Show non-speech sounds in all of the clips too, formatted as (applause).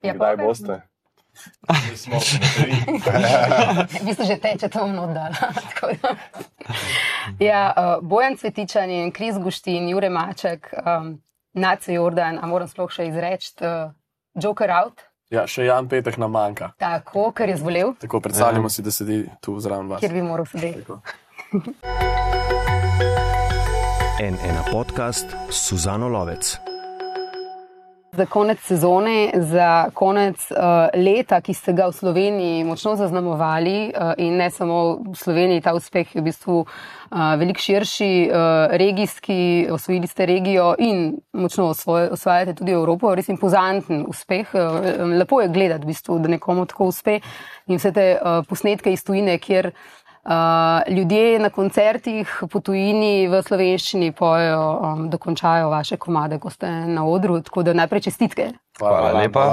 Ja, Kdaj pa- boste? Vi ste že teče (laughs) tam oddala. ja, uh, Bojan Cvetičan in Kris Guštin, Jure Maček, um, Nacio Jordan, a moram sploh še izreči, uh, Joker out, Ja, še Jan Petek nam manjka. tako, ker je zbolel, Tako predstavljamo si, da sedi tu zraven vas. kjer bi moral sedeti. En ena podcast Suzano Lovec. Za konec sezone, za konec uh, leta, ki ste ga v Sloveniji močno zaznamovali, uh, in ne samo v Sloveniji, ta uspeh je v bistvu uh, veliko širši, uh, regijski, osvojili ste regijo in močno osvoj, osvajate tudi Evropo, res impozanten uspeh. Uh, lepo je gledati, v bistvu, da nekomu tako uspe in vse te uh, posnetke iz tujine, kjer Uh, ljudje na koncertih po tujini v slovenščini pojejo, um, dokončajo vaše komade, ko ste na odru. Tako da najprej čestitke. Hvala, Hvala lepa.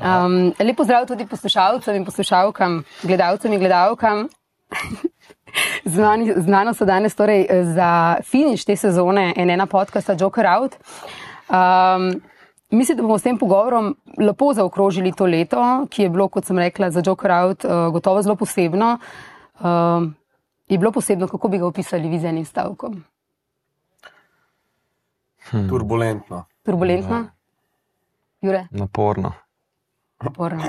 Um, lepo zdrav tudi poslušalcem in poslušalkam, gledalcem in gledalkam. (laughs) Znani, znano so danes torej za finiš te sezone enena podcasta Joker Out. Um, Mislim, da bomo s tem pogovorom lepo zaokrožili to leto, ki je bilo, kot sem rekla, za Joker Out uh, gotovo zelo posebno. Uh, je bilo posebno, kako bi ga opisali vi z enim stavkom? Turbulentno. Turbulentno? Jure, Naporno. naporno.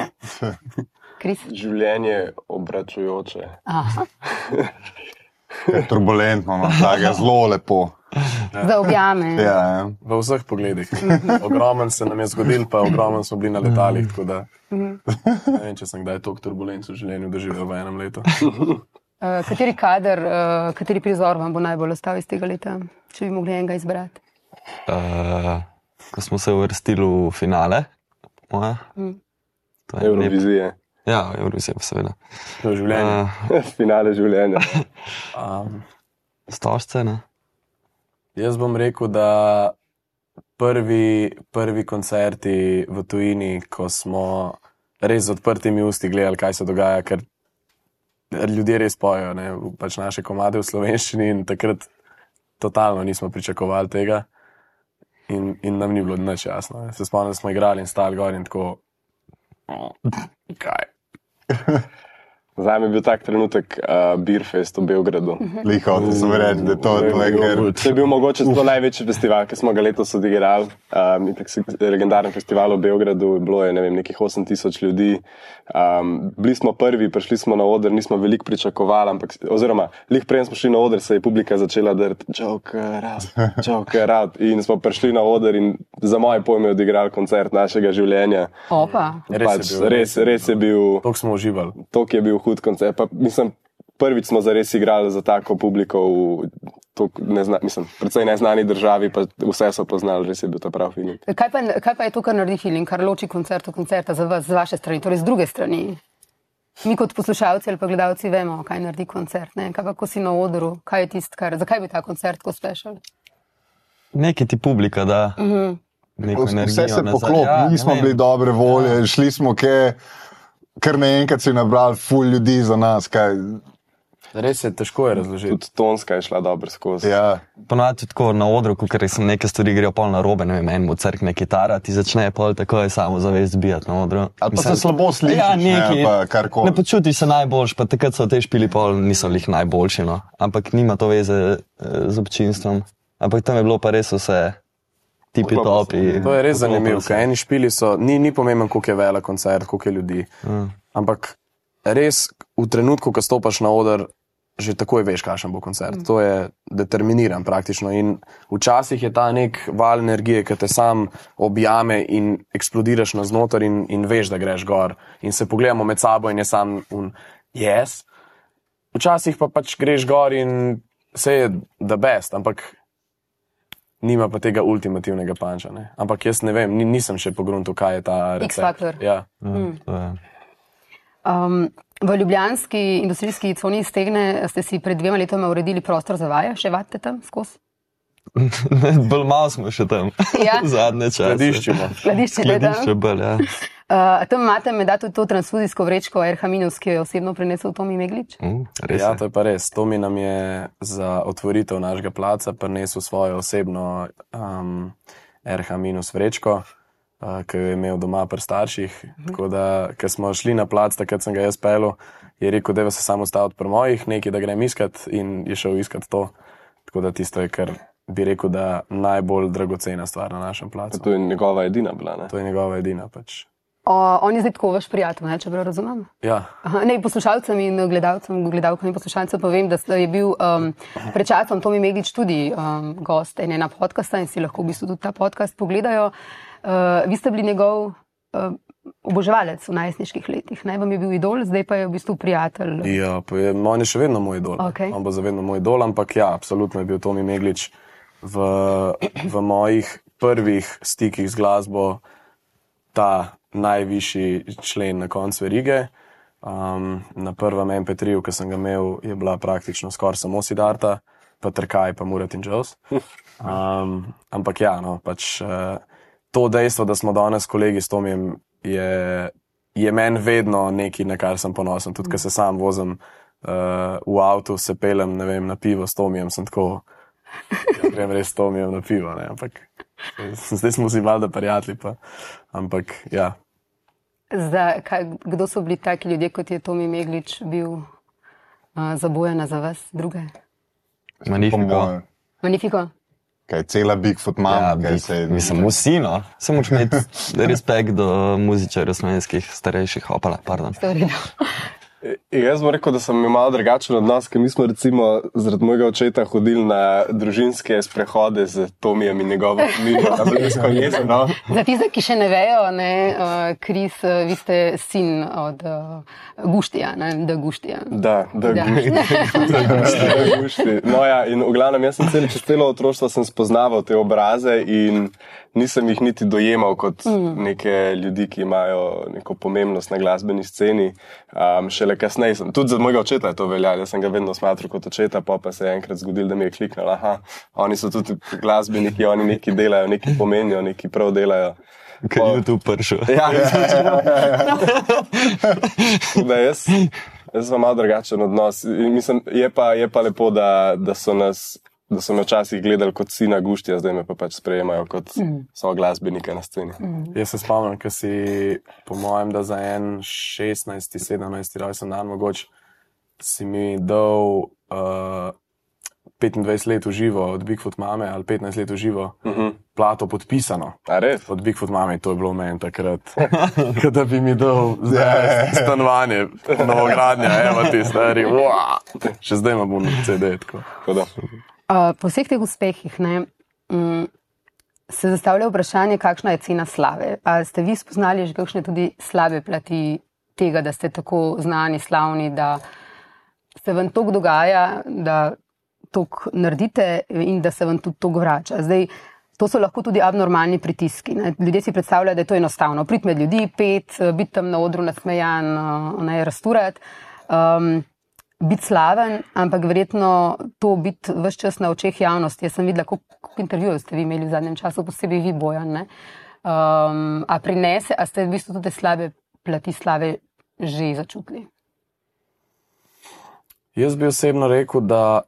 (laughs) Kris? Življenje obračujoče. Aha, (laughs) Turbulentno, no, tako je zelo lepo. za objame. Ja, ja. V vseh pogledih. Ogromen se nam je zgodil, pa ogromen smo bili na letalih. tako da Ne vem, če sem kdaj toliko turbulenc v življenju doživel v enem letu. (laughs) Uh, kateri kader, uh, kateri prizor vam bo najbolj ostal iz tega leta, če bi mogli enega izbrati? Uh, ko smo se uvrstili v finale, moja, Mm. to je lep. Eurovizije. Ja, Eurovizija, seveda. To je življenje. Uh, (laughs) Finale življenja. (laughs) Um, Stožce, ne? jaz bom rekel, da prvi, prvi koncerti v tujini, ko smo res z odprtimi usti gledali, kaj se dogaja, ker ljudje res pojejo ne, pač naše komade v slovenščini in takrat totalno nismo pričakovali tega. In, in nam ni bilo nič jasno. ne. Se spomnim, da smo igrali in stali gor in tako. Kaj? (laughs) Za me je bil tak trenutek uh, Beerfest v Beogradu. Liho, ti sem reči, da je to, ker. To je bil mogoče celo največji festival, ki smo ga letos odigrali. Um, legendaren festival v Beogradu, bilo je ne vem, nekih 8000 ljudi. Um, bili smo prvi, prišli smo na oder, nismo veliko pričakovali, ampak, oziroma, lih prej smo šli na oder, se je publika začela drti, joker out, joker out. In smo prišli na oder in za moje pojme odigrali koncert našega življenja. Opa, Res Pač, je bil. res, res je bil. Toliko smo uživali. To je bil hud koncert. Pa, mislim, prvič smo zares igrali za tako publiko v nezna, mislim, predvsej neznani državi, pa vse so poznali, res je bil ta prav film. kaj pa, kaj pa je to, kar naredi film, kar loči koncert od koncerta za vas, z vaše strani, torej z druge strani? Mi kot poslušalci ali pa gledalci vemo, kaj naredi koncert, ne? kaj pa ko si na odru, kaj je tisto, kar, zakaj bi ta koncert tako special? Nekaj ti publika da. Uh -huh. neko Vse se nazaj. poklopi, Ja, nismo bili dobre volje, šli smo ke, kar naenkrat si nabrali ful ljudi za nas. Kaj, Res je težko je razložiti. Tudi tonska je šla dobro skozi. ja. Ponavadi tako na odru, ko sem neke stvari grejo pol na robe, ne vem, enemu crkne kitara, ti začne pol tako je samo zavest bijati na odru. Ali pa se slabo slišiš, ja, ne, nekaj, pa karkoli. Ne počutiš se najboljš, pa takrat so te špili pol, niso lih najboljši, no. ampak nima to veze eh, z občinstvom. Ampak tam je bilo pa res vse tipi se. topi. To je res zanimivo, ker eni špili so, ni, ni pomemben, koliko je velik koncert, koliko je ljudi. Mm. Ampak res v trenutku, ko stopiš na oder, že takoj veš, kakšen bo koncert. To je determiniran praktično. In včasih je ta nek val energije, ki te sam objame in eksplodiraš na znotraj in, in veš, da greš gor. In se pogledamo med sabo in je sam un yes. Včasih pa pač greš gor in vse je the best, ampak nima pa tega ultimativnega panča. Ne? Ampak jaz ne vem, ni, nisem še pogrunil, kaj je ta recept. X-faktor. Ja. Ja, to je. Um, v Ljubljanski industrijski coni Stegne ste si pred dvema letoma uredili prostor za vaje, še vadite tam skozi? (laughs) Bolj malo smo še tam, Ja. (laughs) zadnje čase. Skladiščimo. Skladišče. Skladišče bolj, ja. Uh, tam imate med tudi to transfuzijsko vrečko RH Minus, ki jo je osebno prinesel Tomi Meglič. Res Ja, je. to je pa res. Tomi nam je za otvoritev našega placa prinesel svojo osebno um, RH minus vrečko. uh, ki jo je imel doma pri starših. Tako da, ker smo šli na plac, takrat sem ga jaz pel, je rekel, da se samo staviti pri mojih, nekaj, da grem iskat in je šel iskat to. Tako da tisto je, kar bi rekel, da najbolj dragocena stvar na našem placu. To je njegova edina bila. Ne? To je njegova edina pač. O, on je zdaj tako vaš prijatelj, ne, če prav razumem. Ja, Aha, ne, poslušalcem in gledalcem, gledalkam in poslušalcem povem, da je bil um, pred časom Tomi Meglič tudi um, gost enega podcasta in si lahko v bistvu tudi ta podcast pogledajo. Uh, vi ste bili njegov uh, oboževalec v najstniških letih, naj vam je bil idol, zdaj pa je v bistvu prijatelj. ja pa je, on je še vedno moj idol. Okej. On bo zavedno moj idol, ampak ja, absolutno je bil Tomi Meglič v, v mojih prvih stikih z glasbo ta najvišji člen na koncu verige. Um, na prvem MP3, ki sem ga imel, je bila praktično skoraj samo Sidarta, pa Trkaj, pa Murat in Jones. Um, ampak ja, no, pač, uh, to dejstvo, da smo danes kolegi s Tomijem, je, je meni vedno nekaj, na kar sem ponosen. Tudi, ker se sam vozim uh, v avtu, se pelem vem, na pivo s Tomijem, sem tako. Ja, grem res s Tomijem na pivo. Ne, ampak, zdaj smo si valjda prijatelji. Pa, ampak ja, Za, kaj, kdo so bili taki ljudje, kot je Tomi Meglič bil uh, za Bojana, za vas druge? Magnifico. Magnifico. Kaj cela Bigfoot mama, Ja, kaj se mislim, vsi, no. Samo če imeti (laughs) respekt do muzičarjev slovenskih starejših, opala, pardon. Redu. E, Jaz bom rekel, da sem imel drugačen odnos, ker mi smo recimo zaradi mojega očeta hodili na družinske sprehode z Tomijem in njegovo (laughs) familijo na Blejsko jezero. Za tiste, ki še ne vejo, ne, uh, Kris, uh, vi ste sin od uh, Guštija, ne, da Guštija. Da, da, Da. (laughs) Da, gušti. No, ja, in v glavnem, jaz sem cel, čez celo otroštvo sem spoznaval te obraze in nisem jih niti dojemal kot mm. neke ljudi, ki imajo neko pomembnost na glasbeni sceni. Um, šele kasneje, sem, tudi za mojega očeta je to veljalo, jaz sem ga vedno smatral kot očeta, pa, pa se je enkrat zgodilo, da mi je kliknilo, aha, oni so tudi glasbeniki, oni nekaj delajo, nekaj pomenijo, nekaj prav delajo. Ker je YouTube prišel. Ja, da jaz, jaz imam malo drugačen odnos. Mislim, je, pa, je pa lepo, da, da so nas. Da so me včasih gledali kot sina guštja, zdaj me pa pač sprejemajo kot mm. so glasbenika na sceni. Mm. Jaz se spomnim, ker si, po mojem, da za en 16, 17 rojsten dan, mogoče si mi dal uh, 25 let v živo od Bigfoot mame ali 15 let v živo, uh -huh. plato podpisano. A res? Od Bigfoot mame, to je bilo meni takrat, (laughs) da bi mi dal zdaj stanovanje, novogradnja, evo ti stari, wow. še zdaj imam CD. Tako. Tako. Uh, po vseh teh uspehih ne, um, se zastavlja vprašanje, kakšna je cena slave. A ste vi spoznali že kakšne tudi slabe plati tega, da ste tako znani, slavni, da se vam to dogaja, da to naredite in da se vam tudi to vrača. Zdaj, to so lahko tudi abnormalni pritiski. Ne. Ljudje si predstavljajo, da je to enostavno. Prid med ljudi, pet, biti tam na odru nasmejan, ne rasturati. Um, biti slaven, ampak verjetno to biti vse čas na očeh javnosti. Jaz sem videla, koliko intervjujev ste vi imeli v zadnjem času, posebej vi, Bojan. Ne? Um, a prinese, a ste v bistvu tudi slabe plati slave že začutili? Jaz bi osebno rekel, da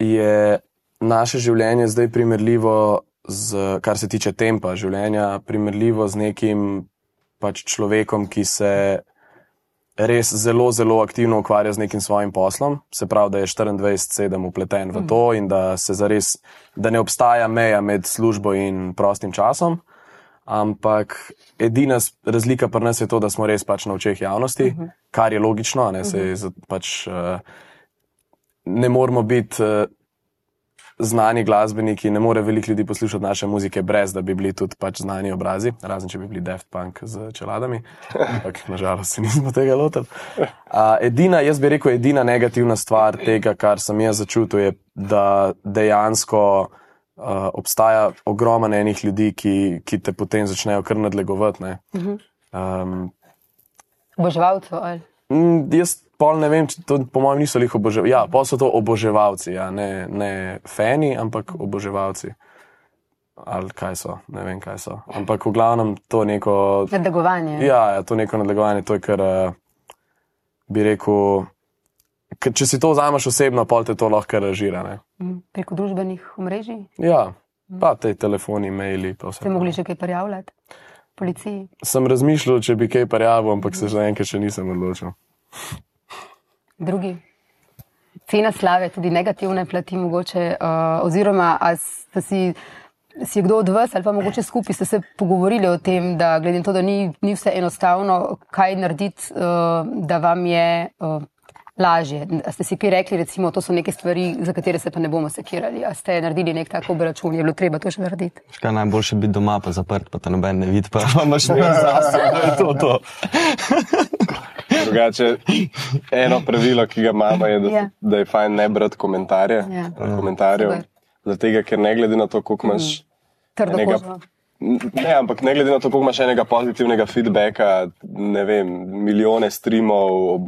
je naše življenje zdaj primerljivo, z, kar se tiče tempa življenja, primerljivo z nekim pač človekom, ki se res zelo, zelo aktivno ukvarja z nekim svojim poslom. Se pravi, da je 24-7 upleten v to in da, se zares, da ne obstaja meja med službo in prostim časom. Ampak edina razlika pri nas je to, da smo res pač na očeh javnosti, uh -huh. kar je logično. Ne, Sej, za- pač, uh, ne moramo biti uh, znani glasbeniki, ne more veliko ljudi poslušati naše muzike, brez da bi bili tudi pač znani obrazi, razen če bi bili Daft Punk z čeladami. Ampak nažalost se nismo tega lotili. Uh, edina, jaz bi rekel, edina negativna stvar tega, kar sem jaz začutil, je, da dejansko. Uh, obstaja ogromno enih ljudi, ki, ki te potem začnejo kar nadlegovati. ne. Um, Oboževalcev ali? Jaz pol ne vem, to po mojem niso lih oboževalci. Ja, pa so to oboževalci, ja, ne, ne fani, ampak oboževalci. Ali kaj so, ne vem kaj so. Ampak v glavnem to neko. Nadlegovanje. Ja, ja to neko nadlegovanje, to je kar uh, bi rekel. Ker če si to vzameš osebno, pol te to lahko režira. Ne? Mm, Preko družbenih omrežij Ja, pa te telefoni, maili, ste mogli že kaj prijavljati? policiji? Sem razmišljal, če bi kaj parjavo, ampak se zaenkrat še nisem odločil. Drugi. Cena slave, tudi negativne plati, mogoče, uh, oziroma ste si, si je kdo od vas ali pa mogoče skupaj ste se pogovorili o tem, da glede na to, da ni, ni vse enostavno, kaj narediti, uh, da vam je uh, lažje. A ste si kaj rekli, recimo, to so neke stvari, za katere se pa ne bomo sekirali. A ste naredili nek tak obračun, je bilo treba to še narediti? Škaj najboljše biti doma, pa zaprt, pa te noben ne vidi, pa (laughs) imaš nekaj zase, da je to to. Drugače, eno pravilo, ki ga imamo, je, da, Ja. da je fajn ne brati komentarje, Ja. komentarjev. Super. Zato, ker ne glede na to, koliko imaš. Trdo enega- kožo. Ne, ampak ne glede na to, koliko imaš enega pozitivnega feedbacka, ne vem, milijone streamov,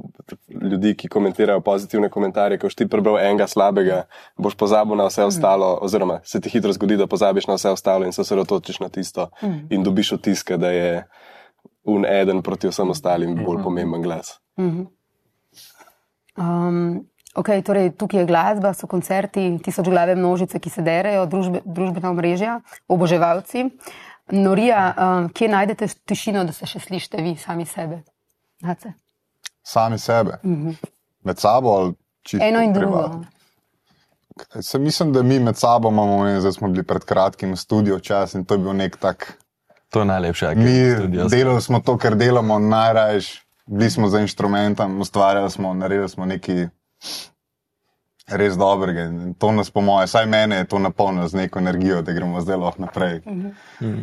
ljudi, ki komentirajo pozitivne komentarje, ko ti prebral enega slabega, boš pozabil na vse ostalo, oziroma se ti hitro zgodi, da pozabiš na vse ostalo in se osredotočiš na tisto in dobiš vtiske, da je un eden proti vsem ostalim bolj pomemben glas. Um, okay, torej, tukaj je glasba, so koncerti, tisoč glave množice, ki se derajo, družbe, družbena omrežja, oboževalci. Norija, um, kje najdete tišino, da se še slišite vi sami sebe? Nace? Sami sebe. Med sabo ali čisto Eno in privatno? drugo. Se mislim, da mi med sabo imamo, ne, zdaj smo bili pred kratkim v studiu čas in to je bil nek tak To je najlepše, kar mir. Delali smo to, kar delamo najrajš, bili smo za inštrumentom, ustvarjali smo, naredili smo nekaj res dobrega. In to nas, po mojem, vsaj mene je to napolnilo z neko energijo, da gremo zdaj lahko naprej,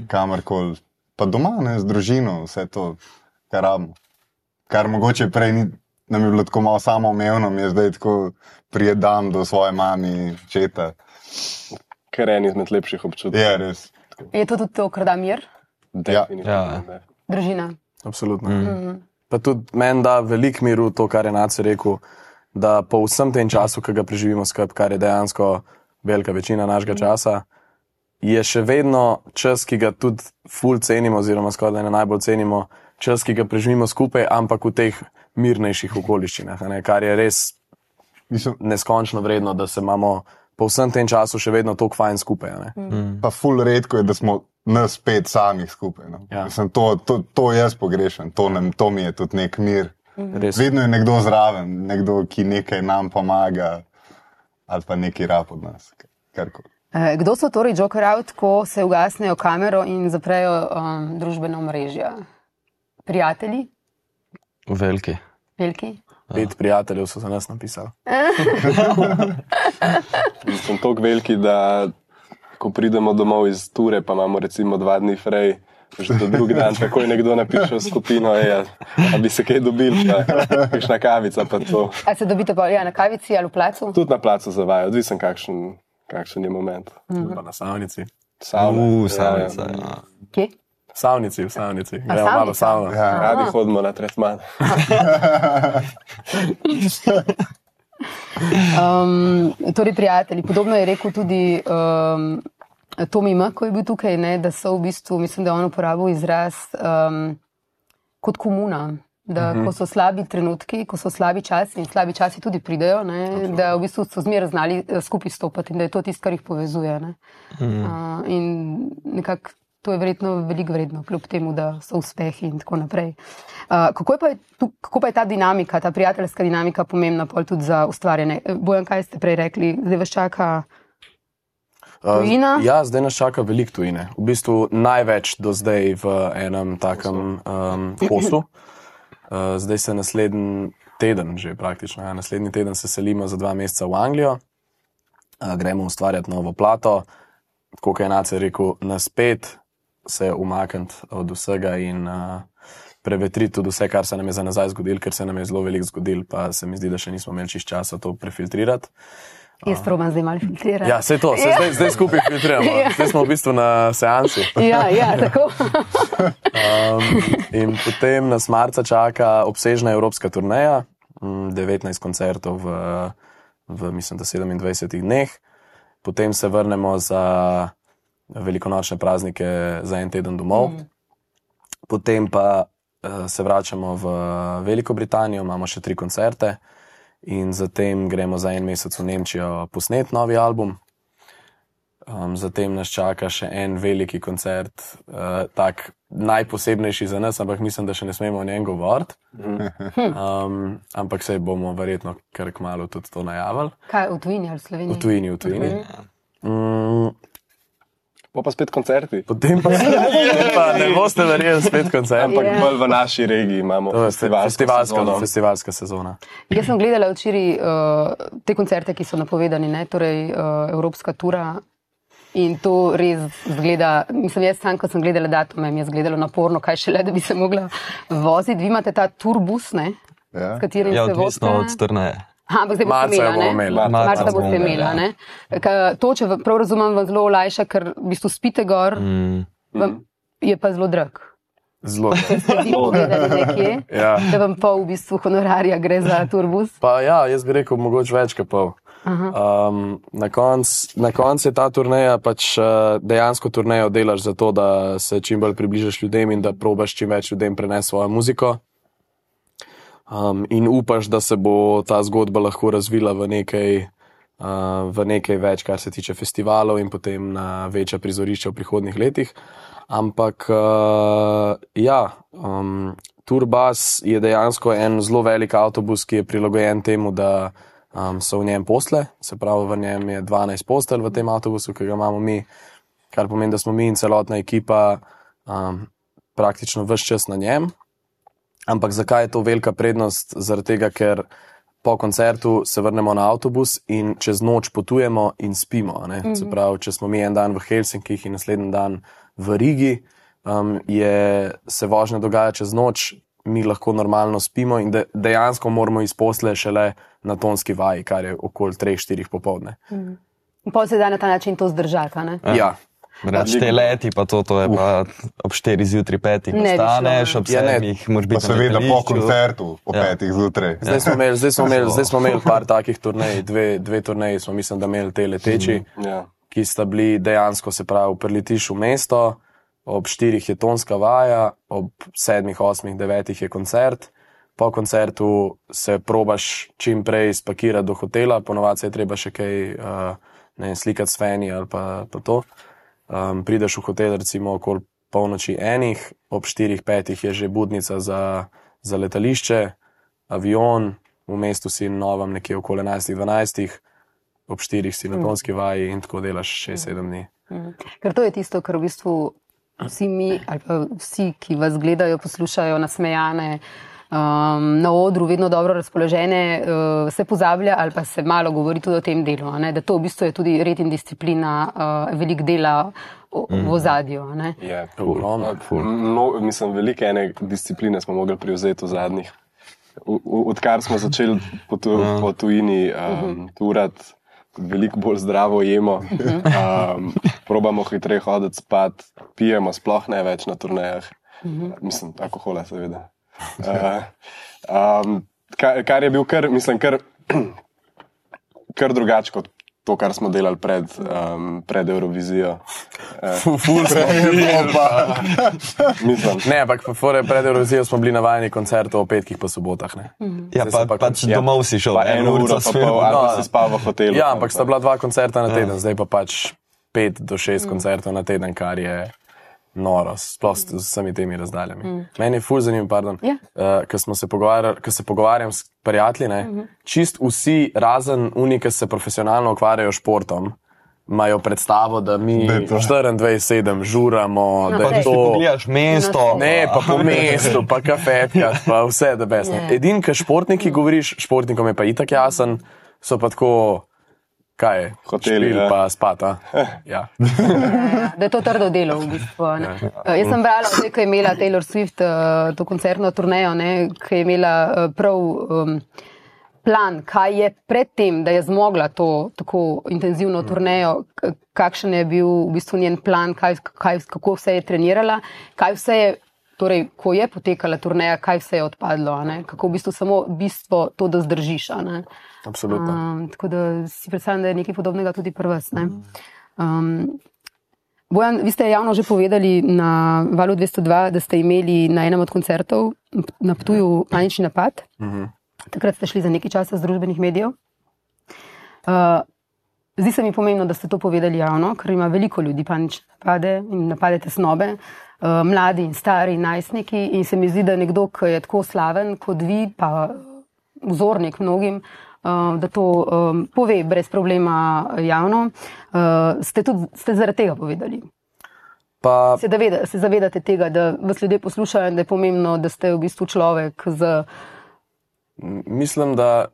kamorkoli. Pa doma, ne, z družino, vse to, kar rabimo. Kar mogoče prej ni, nam je bilo tako malo samoumevno, mi je zdaj tako prijedam do svoje mami, četa. Kar je en izmed lepših občutkov. Je res. Je to tudi to, kar da mir, Definitivno. Ja. ne. družina? Absolutno. Mm. Pa tudi meni da veliko miru to, kar je Nace rekel, da po vsem tem času, ki ga preživimo skupaj, kar je dejansko velika večina našega časa, je še vedno čas, ki ga tudi ful cenimo, oziroma skoraj da najbolj cenimo, čas, ki ga preživimo skupaj, ampak v teh mirnejših okoliščinah, a ne, kar je res Mislim, neskončno vredno, da se imamo po vsem tem času še vedno tako fajn skupaj. a ne. Pa ful redko je, da smo nas pet samih skupaj. No. Ja. Mislim, to, to, to jaz pogrešam, to, nam, to mi je tudi nek mir. Res. Vedno je nekdo zraven, nekdo, ki nekaj nam pomaga, ali pa neki rab od nas. karkoli. Eh, Kdo so torej Joker out, ko se ugasnejo kamero in zaprejo um, družbena omrežja? Prijatelji, Veliki. veliki. Pet prijateljev so za nas napisali. (laughs) Sem tako veliki, da ko pridemo domov iz ture, pa imamo recimo dva dni frej. Že do drugi dan takoj nekdo napiše v skupino, ej, da bi se kaj dobili, pa kakšna kavica. pa to. A se dobite pa ja, na kavici ali v placu? Tudi na placu zavaja, odvisen kakšen, kakšen je moment. Pa na savnici. Savna, ja, savnica. ja. Ja. Kje? V savnici, v savnici. Gremo malo savno. Ja. Radi hodimo na tretman. (laughs) Um, torej, prijatelji, podobno je rekel tudi um, Tomi M, ko je bil tukaj, ne, da so v bistvu, mislim, da je on uporabil izraz um, kot komuna. Da, ko so slabi trenutki, ko so slabi časi in slabi časi tudi pridejo, ne, da v bistvu so zmeraj znali eh, skupaj stopiti in da je to tisto, kar jih povezuje. Ne. Uh, in nekako to je verjetno veliko vredno, kljub temu, da so uspehi in tako naprej. Uh, kako, je pa je tu, kako pa je ta dinamika, ta prijateljska dinamika pomembna pol tudi za ustvarjanje? Eh, Bojan, kaj ste prej rekli, zdaj vas čaka? Uh, Tujina? Ja, zdaj nas čaka veliko tujine. V bistvu največ do zdaj v enem takem um, kosu. Uh, zdaj se naslednji teden, že praktično, ja, naslednji teden se selimo za dva meseca v Anglijo, uh, gremo ustvarjati novo plato. Tako kot je Nace rekel, na spet se umakniti od vsega in uh, prevetriti tudi vse, kar se nam je za nazaj zgodilo, ker se nam je zelo veliko zgodilo, pa se mi zdi, da še nismo imeli čist časa to prefiltrirati. Jaz proban zdaj malo filtrirati. Ja, vse to, se zdaj, zdaj skupaj filtriramo. (laughs) Ja. Zdaj smo v bistvu na seansi. (laughs) ja, ja tako. Um, in potem nas marca čaka obsežna evropska turneja, mm, 19 koncertov v, v mislim, da 27 dneh. Potem se vrnemo za velikonočne praznike za en teden domov. Potem pa uh, se vračamo v Veliko Britanijo, imamo še tri koncerte. In zatem gremo za en mesec v Nemčijo posnet novi album. Um, zatem nas čaka še en veliki koncert, uh, tak najposebnejši za nas, ampak mislim, da še ne smemo o njem govoriti. Um, ampak se bomo verjetno kar kmalo tudi to najavili. Kaj v tujini ali v Sloveniji? V tujini, v tujini. Mm, Pa pa spet koncerti. potem pa, (laughs) pa ne boste verjeli, spet koncert. Ampak Ja. bolj v naši regiji imamo festivalsko festivalska, sezono. festivalska sezona. Jaz sem gledala včeraj uh, te koncerte, ki so napovedani, ne? torej uh, Evropska tura. In to res zgleda, mislim, jaz sam, ko sem gledala datume, mi je zgledalo naporno, kaj šele, da bi se mogla voziti. Vi imate ta turbus, ne, Ja. s katerim Ja, se odvisno vozite. od turneje. Aha, (laughs) ampak zdaj boste Marca jo imela, imeli. Marca Marca boste imeli, ja. To, če prav razumem, vam zelo olajša, ker v bistvu spite gor, Mm. vam je pa zelo drag. Zelo. Nekje, Ja. da vam pol v bistvu honorarja gre za turbus? Pa ja, jaz bi rekel, mogoče več kot pol. Um, na koncu konc je ta turneja, pač uh, dejansko turnejo delaš zato, da se čim bolj približaš ljudem in da probaš čim več ljudem prenesti svojo muziko. Um, in upaš, da se bo ta zgodba lahko razvila v nekaj, uh, v nekaj več, kar se tiče festivalov in potem na večja prizorišča v prihodnih letih. Ampak uh, ja, um, Turbas je dejansko en zelo velik avtobus, ki je prilagojen temu, da um, so v njem posle, se pravi, v njem je 12 postelj v tem avtobusu, ki ga imamo mi, kar pomeni, da smo mi in celotna ekipa um, praktično vse čas na njem. Ampak zakaj je to velika prednost? Zaradi tega, ker po koncertu se vrnemo na avtobus in čez noč potujemo in spimo. Mm -hmm. Se pravi, če smo mi en dan v Helsinkih in naslednji dan v Rigi, um, je, se vožnja dogaja čez noč, mi lahko normalno spimo in de, dejansko moramo iz posle šele na tonski vaji, kar je okoli 3-4 popovdne. In pa se da na ta način to zdržati. ne? Ja. ja. Reč te leti, pa to, to je pa ob 4 zjutraj, 5 Ne bi šlo, vstaneš, ne. ob Ja, ne. 7 moraš biti seveda na po koncertu, po Ja. petih zjutraj. Zdaj smo imeli, zdaj smo imeli, zdaj smo imeli (laughs) par takih turnej, dve, dve turneji smo, mislim, da imeli te leteči, Ja. ki sta bili dejansko, se pravi, preletiš v mesto, ob štirih je tonska vaja, ob sedmih, osmih, devetih je koncert. Po koncertu se probaš čim prej spakirati do hotela, ponovadi se je treba še kaj uh, ne, slikati s feni ali pa, pa to. Um, prideš v hotel, recimo okoli polnoči enih, ob štirih, petih je že budnica za, za letališče, avion, v mestu si novem nekje okoli 11-12, ob štirih si na tonski vaji in tako delaš 6-7 dni. Ker to je tisto, kar v bistvu vsi mi, ali pa vsi, ki vas gledajo, poslušajo, nasmejane, um, na odru, vedno dobro razpoložene, uh, se pozablja ali pa se malo govori tudi o tem delu. a Ne? Da to v bistvu je tudi red in disciplina, uh, velik dela v, v ozadju. a ne. Je, Ogromno. No, mislim, velike ene discipline smo mogli prevzeti v zadnjih. Odkar smo začeli po, tu, po tujini um, turati, veliko bolj zdravo jemo, um, probamo hitreje hoditi spat, pijemo, sploh ne več na turnejah. Mislim, alkohola, seveda. Uh, um, kar, kar je bil kar, mislim, kar, (clears throat) kar drugače kot to, kar smo delali pred, um, pred Eurovizijo. (laughs) Ful smo (laughs) bili, pa. (laughs) Mislim, Ne, ampak pred Eurovizijo smo bili navajeni koncertov o petkih pa sobotah. Ne. Ja, Zdaj pa, se pa pač konc- domov si šel, pa eno uro, pa pol, ali pa No, si spal v hotelu. Ja, ampak sta bila dva koncerta na Ja. teden, zdaj pa pač pet do šest koncertov na teden, kar je noro, sploh s z vsemi temi razdaljami. Mm. Meni je ful zanimivo, pardon, Ja. uh, ker smo se pogovarjali, ker se pogovarjam s prijatelji, ne, mm -hmm. čist vsi, razen unik, ki se profesionalno ukvarjajo s športom. Imajo predstavo, da mi Da je to- 24-7 žuramo, da pa je to. Pogledaš mesto. Ne, pa po mestu, pa kafetka, pa vse, da bes. Ja. Edin, kar športniki govoriš, športnikom je pa itak jasen, so pa tako, kaj je, Hoteli, ja. pa spata. (laughs) Ja. da je to trdo delo. V bistvu, ne. uh, jaz sem brala, ko je imela Taylor Swift uh, to koncertno turnejo, ne, ki je imela prav um, plan, kaj je predtem, da je zmogla to tako intenzivno turnejo, k- kakšen je bil v bistvu njen plan, kaj, kaj, kako vse je trenirala, kaj vse je. Torej, ko je potekala turneja, kaj vse je odpadlo, kako v bistvu samo bistvo to, da zdržiš. Absolutno. Um, tako da si predstavljam, da je nekaj podobnega tudi pri vas. Um, Bojan, vi ste javno že povedali na valu 202, da ste imeli na enem od koncertov na Ptuju panični napad. Takrat ste šli za nekaj časa z družbenih medijev. Uh, zdi se mi pomembno, da ste to povedali javno, ker ima veliko ljudi panične napade in napade tesnobe. Uh, mladi in stari najstniki. In se mi zdi, da nekdo, ki je tako slaven kot vi, pa vzornik mnogim, uh, da to pove brez problema javno, ste tudi ste zaradi tega povedali. Pa Se, zaveda, se zavedate tega, da vas ljudje poslušajo in da je pomembno, da ste v bistvu človek z. mislim, da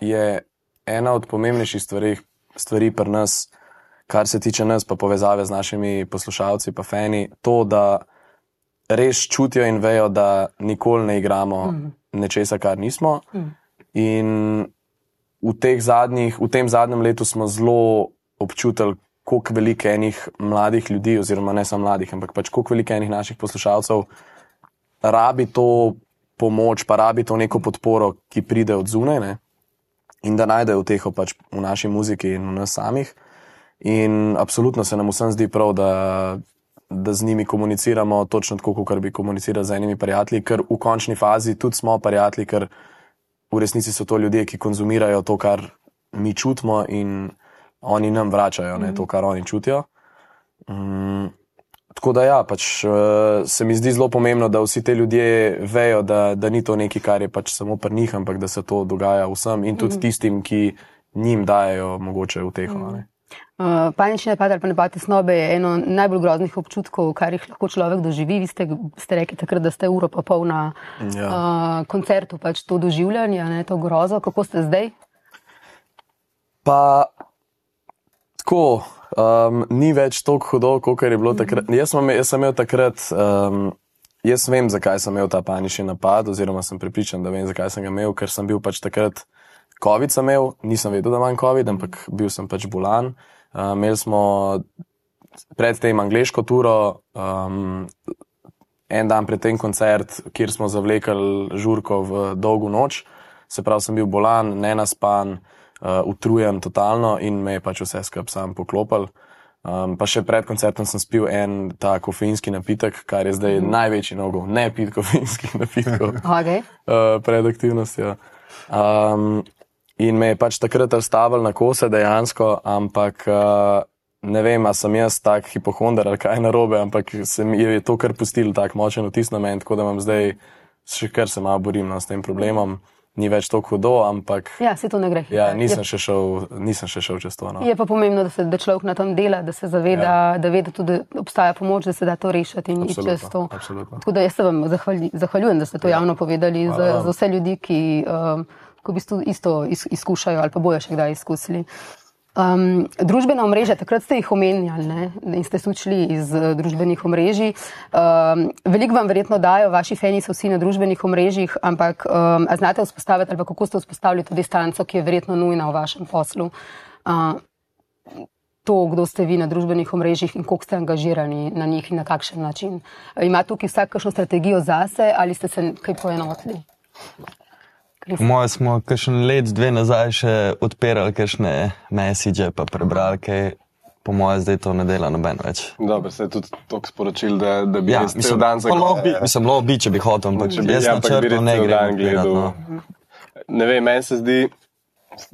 je ena od pomembnejših stvari, stvari pri nas, kar se tiče nas, pa povezave z našimi poslušalci, pa fani, to, da res čutijo in vejo, da nikoli ne igramo mm. nečesa, kar nismo. Mm. In v, zadnjih, v tem zadnjem letu smo zelo občutili, koliko veliko enih mladih ljudi, oziroma ne samo mladih, ampak pač koliko veliko enih naših poslušalcev rabi to pomoč, pa rabi to neko podporo, ki pride od zunaj ne? in da najdejo uteho pač v naši muziki in v nas samih. In absolutno se nam vsem zdi prav, da, da z njimi komuniciramo točno tako, kot bi komunicirali z enimi prijatelji, ker v končni fazi tudi smo prijatelji, ker v resnici so to ljudje, ki konzumirajo to, kar mi čutimo in oni nam vračajo ne, to, kar oni čutijo. Mm, tako da ja, pač, uh, se mi zdi zelo pomembno, da vsi ti ljudje vejo, da, da ni to nekaj, kar je pač samo pri njih, ampak da se to dogaja vsem in tudi tistim, ki njim dajo mogoče v teho. Mm. Uh, panični napad ali pa napad tesnobe je eno najbolj groznih občutkov, kar jih lahko človek doživi. Vi ste, ste rekli takrat, da ste uro pa pol na Ja. uh, koncertu, pač to doživljanje, ne, to grozo. Kako ste zdaj? Pa tako, um, ni več tako hudo, kot je bilo takrat. Jaz sem, jaz sem imel takrat, um, jaz vem, zakaj sem imel ta panični napad, oziroma sem pripričan, da vem, zakaj sem ga imel, ker sem bil pač takrat. COVID sem imel, nisem vedel, da imam COVID, ampak bil sem pač bolan. Uh, imeli smo predtem angliško turo, um, en dan pred tem koncert, kjer smo zavlekli žurko v dolgo noč. Se pravi, sem bil bolan, nenaspan, uh, utrujen totalno in me je pač vse skupaj sam poklopil. Um, pa še pred koncertom sem spil en ta kofeinski napitek, kar je zdaj največji nogov, ne pit kofeinskih (laughs) napitkov Okay. uh, pred aktivnostjo. Um, in me je pač takrat razstavil na kose dejansko, ampak uh, ne vem, ali sem jaz tak hipohonder ali kaj narobe, ampak se mi je to kar pustil tak močen vtis na meni, tako da imam zdaj še kar se malo borim no, s tem problemom. Ni več tako hudo, ampak Ja, se to ne gre. ja, Je- nisem, še šel, nisem še šel čez to. No. Je pa pomembno, da, se, da človek na tem dela, da se zaveda, ja. da ve, da tudi obstaja pomoč, da se da to rešiti in iti čez to. absolutno. Tako da jaz se vam zahvaljujem, da ste to javno povedali za, za vse ljudi, ki, um, ki v bistvu isto is, izkušajo ali pa bojo še kdaj izkusili. Um, družbena omrežja, takrat ste jih omenjali ne? in ste se učili iz uh, družbenih omrežij. Um, veliko vam verjetno dajo, vaši fani so vsi na družbenih omrežjih, ampak um, znate vzpostaviti ali kako ste vzpostavili to distanco, ki je verjetno nujna v vašem poslu. Uh, to, kdo ste vi na družbenih omrežjih in koliko ste angažirani na njih in na kakšen način. Ima tukaj vsak kakšno strategijo zase ali ste se kaj poenotili? Moje smo kakšen let, dve nazaj še odpirali kakšne message, pa prebrali kaj. Po mojem, zdaj to ne dela noben več. Dobro, se je tudi toliko sporočil, da, da bi Ja, mislim, dan lahko bi, mislim, lahko bi, če bi hotel, ampak Če bi- jaz ja, na ampak bi ne grem. gledal. no. Ne vem, meni se zdi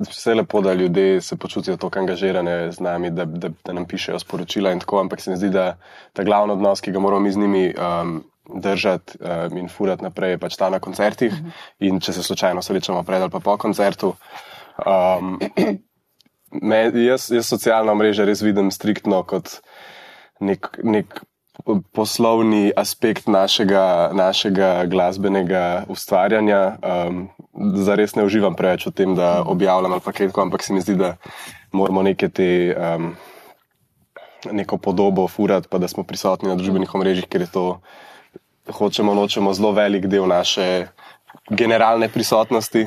vse lepo, da ljudje se počutijo tako angažirane z nami, da, da, da nam pišejo sporočila in tako, ampak se mi zdi, da ta glavni odnos, ki ga moramo mi z njimi um, držati um, in furati naprej, pač ta na koncertih. In če se slučajno srečamo pred ali pa po koncertu. Um, me, jaz, jaz socialna mreža res vidim striktno kot nek, nek poslovni aspekt našega, našega glasbenega ustvarjanja. Um, Zares ne uživam preveč v tem, da objavljam ali kaj tako, ampak se mi zdi, da moramo neke te. Um, Neko podobo furati, pa da smo prisotni na družbenih omrežjih, ker je to, hočemo, nočemo, zelo velik del naše generalne prisotnosti.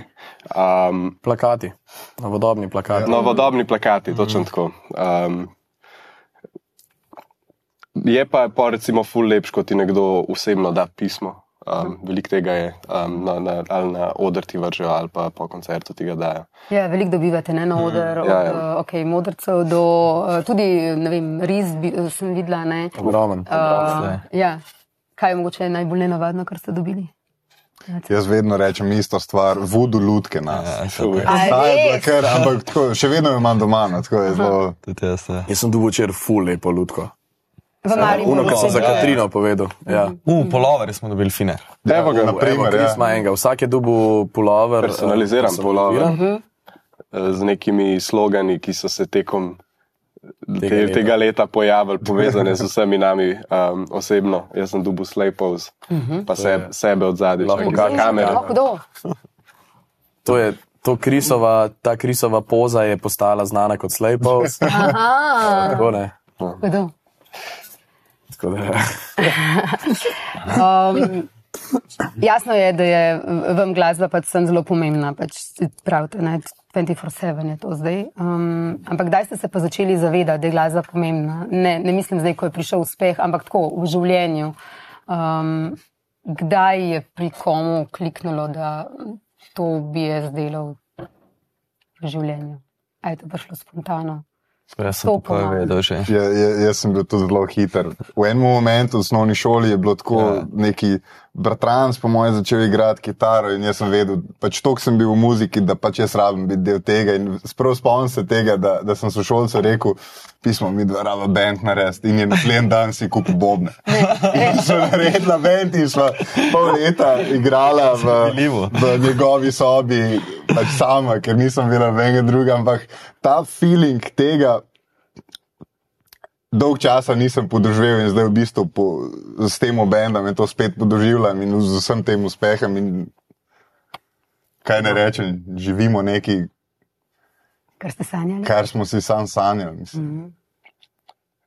Um, Plakati, novodobni plakati. Novodobni plakati, točno tako. Um, je pa, pa recimo, ful lepš, kot ti nekdo osebno da pismo. Um, veliko tega je, um, na, na, ali na oder ti vržejo, ali pa po koncertu ti ga dajo. Ja, veliko dobivate ne, na oder, od Ja, ja. ja. okay, modrcev do uh, tudi ne vem, riz bi, sem videla. Ne, Ogromen. uh, ja. Kaj je mogoče najbolj nenavadno, kar ste dobili? Jaz vedno rečem isto stvar, vodu lutke nas. Ja, ja. Je kar, ampak tako, še vedno jo imam doma, no, tako je zelo. Tudi jaz. ja. Jaz sem dobil včeraj ful lepo lutko. Uno, ki si za Katrino povedal. Ja. V polover smo dobili fine. Evo ga, naprimer, Evo, ja. Vsak je dobil pulover. Personaliziran pulover. personaliziran. eh, z nekimi slogani, ki so se tekom Tega tega leta. leta, tega leta pojavili, povezane z vsemi nami um, osebno. Jaz sem dubu Slaypose, pa sebe, sebe od zadaj, Lahko. No, kdo? (laughs) To je, to krisova, ta krisova poza je postala znana kot. (laughs) Aha, Tako ne. kdo? Tako da, (laughs) Um, jasno je, da je vam glasba pač sem zelo pomembna. Pač pravite, ne, 24-7 je to zdaj. Um, ampak kdaj ste se pa začeli zavedati, da je glasba pomembna? Ne, ne mislim zdaj, ko je prišel uspeh, ampak tako v življenju. Um, kdaj je pri komu kliknulo, da to bi jaz delal v življenju? A je to prišlo spontano? Jaz sem To vedel že. Ja, ja, jaz sem bil tudi zelo hiter. V enem momentu v osnovni šoli je bilo tako, ja. neki bratranc, po mojem, začel igrati kitaro in jaz sem vedel, pač toliko sem bil v muziki, da pač jaz rabim biti del tega. In sprav spomnim se tega, da, da sem sošolcu rekel, pismo mi dva raba band narediti in je naslednji dan si kupil bobne. (laughs) In so naredila band in sva pol leta igrala v, v njegovi sobi, pač sama, ker nisem bila venga druga, ampak ta feeling tega, dolg časa nisem podoživel in zdaj v bistvu po, s tem obendom to spet podoživljam in z vsem tem uspehom. In, kaj ne rečem, živimo nekaj, Kar ste sanjali? kar smo si sam sanjali. Mislim. Mhm.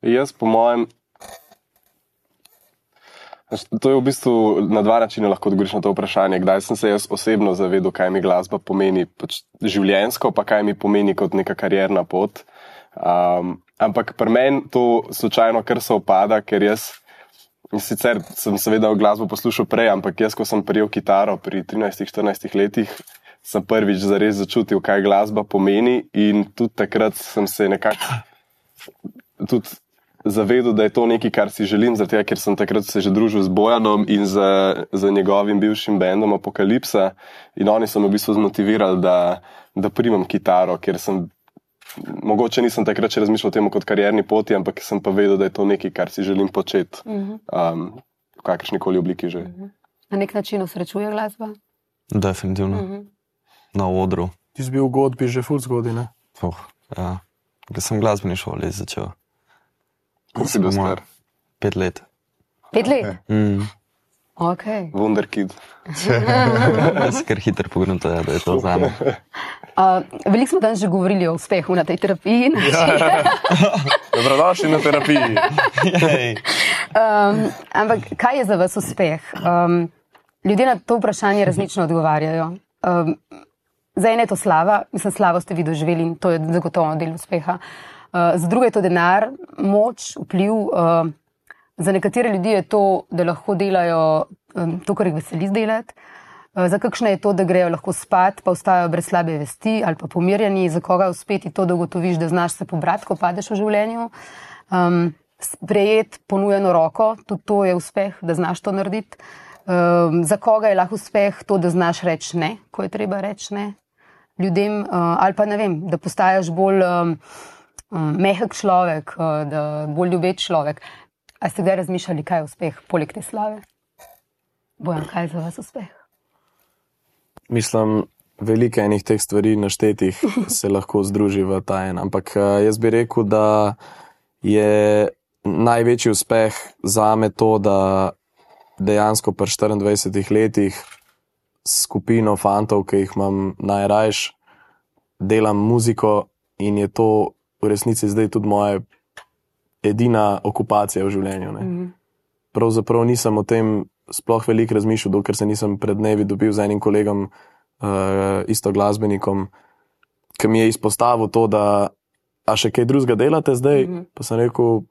Jaz, po mojem, to je v bistvu na dva načina lahko odgovoriš na to vprašanje. Kdaj sem se jaz osebno zavedel, kaj mi glasba pomeni pač življenjsko, pa kaj mi pomeni kot neka karjerna pot. Um, ampak pri meni to slučajno kar se opada, ker jaz. Sicer sem seveda glasbo poslušal prej, ampak jaz, ko sem prijel kitaro pri 13-14 letih, sem prvič zares začutil, kaj glasba pomeni, in tudi takrat sem se nekako tudi zavedel, da je to nekaj, kar si želim, zato ker sem takrat se že družil z Bojanom in z, z njegovim bivšim bendom Apokalipsa. In oni so me v bistvu zmotivirali, da, da primem kitaro, ker sem. Mogoče nisem takrat še razmišljal o tem kot karjerni poti, ampak sem pa vedel, da je to nekaj, kar si želim početi um, v kakršni koli obliki že. Na nek način osrečuje glasba? Definitivno. Mhm. Na odru. ti si bil v godbi že ful zgodaj, ne? Oh, ja. Ker sem glasbeni šoli začel. Kako si bil star? Pet let. Pet let. Mm. Okay. Wonderkid. (laughs) Jaz kar hitro pogledal, da je to za me. (laughs) Uh, veliko smo danes že govorili o uspehu na tej terapiji. (laughs) Dobrodošli na terapiji. Um, ampak kaj je za vas uspeh? Um, ljudje na to vprašanje različno odgovarjajo. Um, za ene je to slava, mislim, slavo ste vi doživeli in to je zagotovo del uspeha. Uh, za druge je to denar, moč, vpliv. Uh, za nekatere ljudi je to, da lahko delajo um, to, kar jih veseli delati. Uh, Za kakšne je to, da grejo lahko spat, pa ostajajo brez slabe vesti ali pa pomirjeni, za koga uspeti to, da ugotoviš, da znaš se pobrati, ko padeš v življenju. Um, sprejeti ponujeno roko, tudi to je uspeh, da znaš to narediti. Um, za koga je lahko uspeh to, da znaš reči ne, ko je treba reči ne ljudem, uh, ali pa ne vem, da postaješ bolj um, um, mehek človek, uh, da bolj ljubeč človek. A ste kdaj razmišljali, kaj je uspeh, poleg te slave? Bojan, kaj je za vas uspeh? Mislim, veliko enih teh stvari naštetih (laughs) se lahko združi v ta en. Ampak eh, jaz bi rekel, da je največji uspeh za me to, da dejansko pri 24 letih skupino fantov, ki jih imam najrajš, delam muziko in je to v resnici zdaj tudi moja edina okupacija v življenju. Ne. Pravzaprav nisem o tem sploh veliko razmišljal, dokler se nisem pred dnevi dobil z enim kolegom, uh, isto glasbenikom, ki mi je izpostavil to, da a še kaj drugega delate zdaj. Mm -hmm. Pa sem rekel,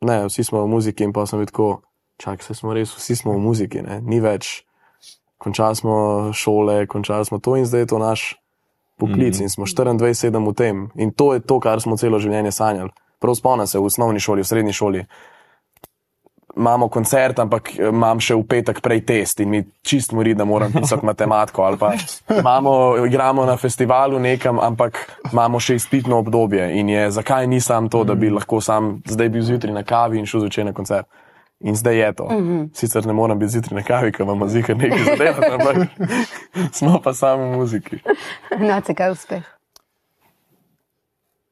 ne, vsi smo v muziki in pa sem rekel, čak, vse smo res, vsi smo v muziki, ne? ni več. Končali smo šole, končali smo to in zdaj je to naš poklic mm -hmm. in smo 24-7 v tem. In to je to, kar smo celo življenje sanjali. Prav spomnim se v osnovni šoli, v srednji šoli. imamo koncert, ampak eh, imam še v petek prej test in mi čist mori, da moram pisati matematiko. Ali pa imamo, igramo na festivalu nekam, ampak imamo še izpitno obdobje in je, zakaj nisem to, da bi lahko sam zdaj bil zjutraj na kavi in šel zvečer na koncert. In zdaj je to. Mm -hmm. Sicer ne morem biti zjutraj na kavi, ker imamo zika nekaj zadeva, ampak (laughs) smo pa samo v muziki. (laughs) Nace, kaj je uspeh?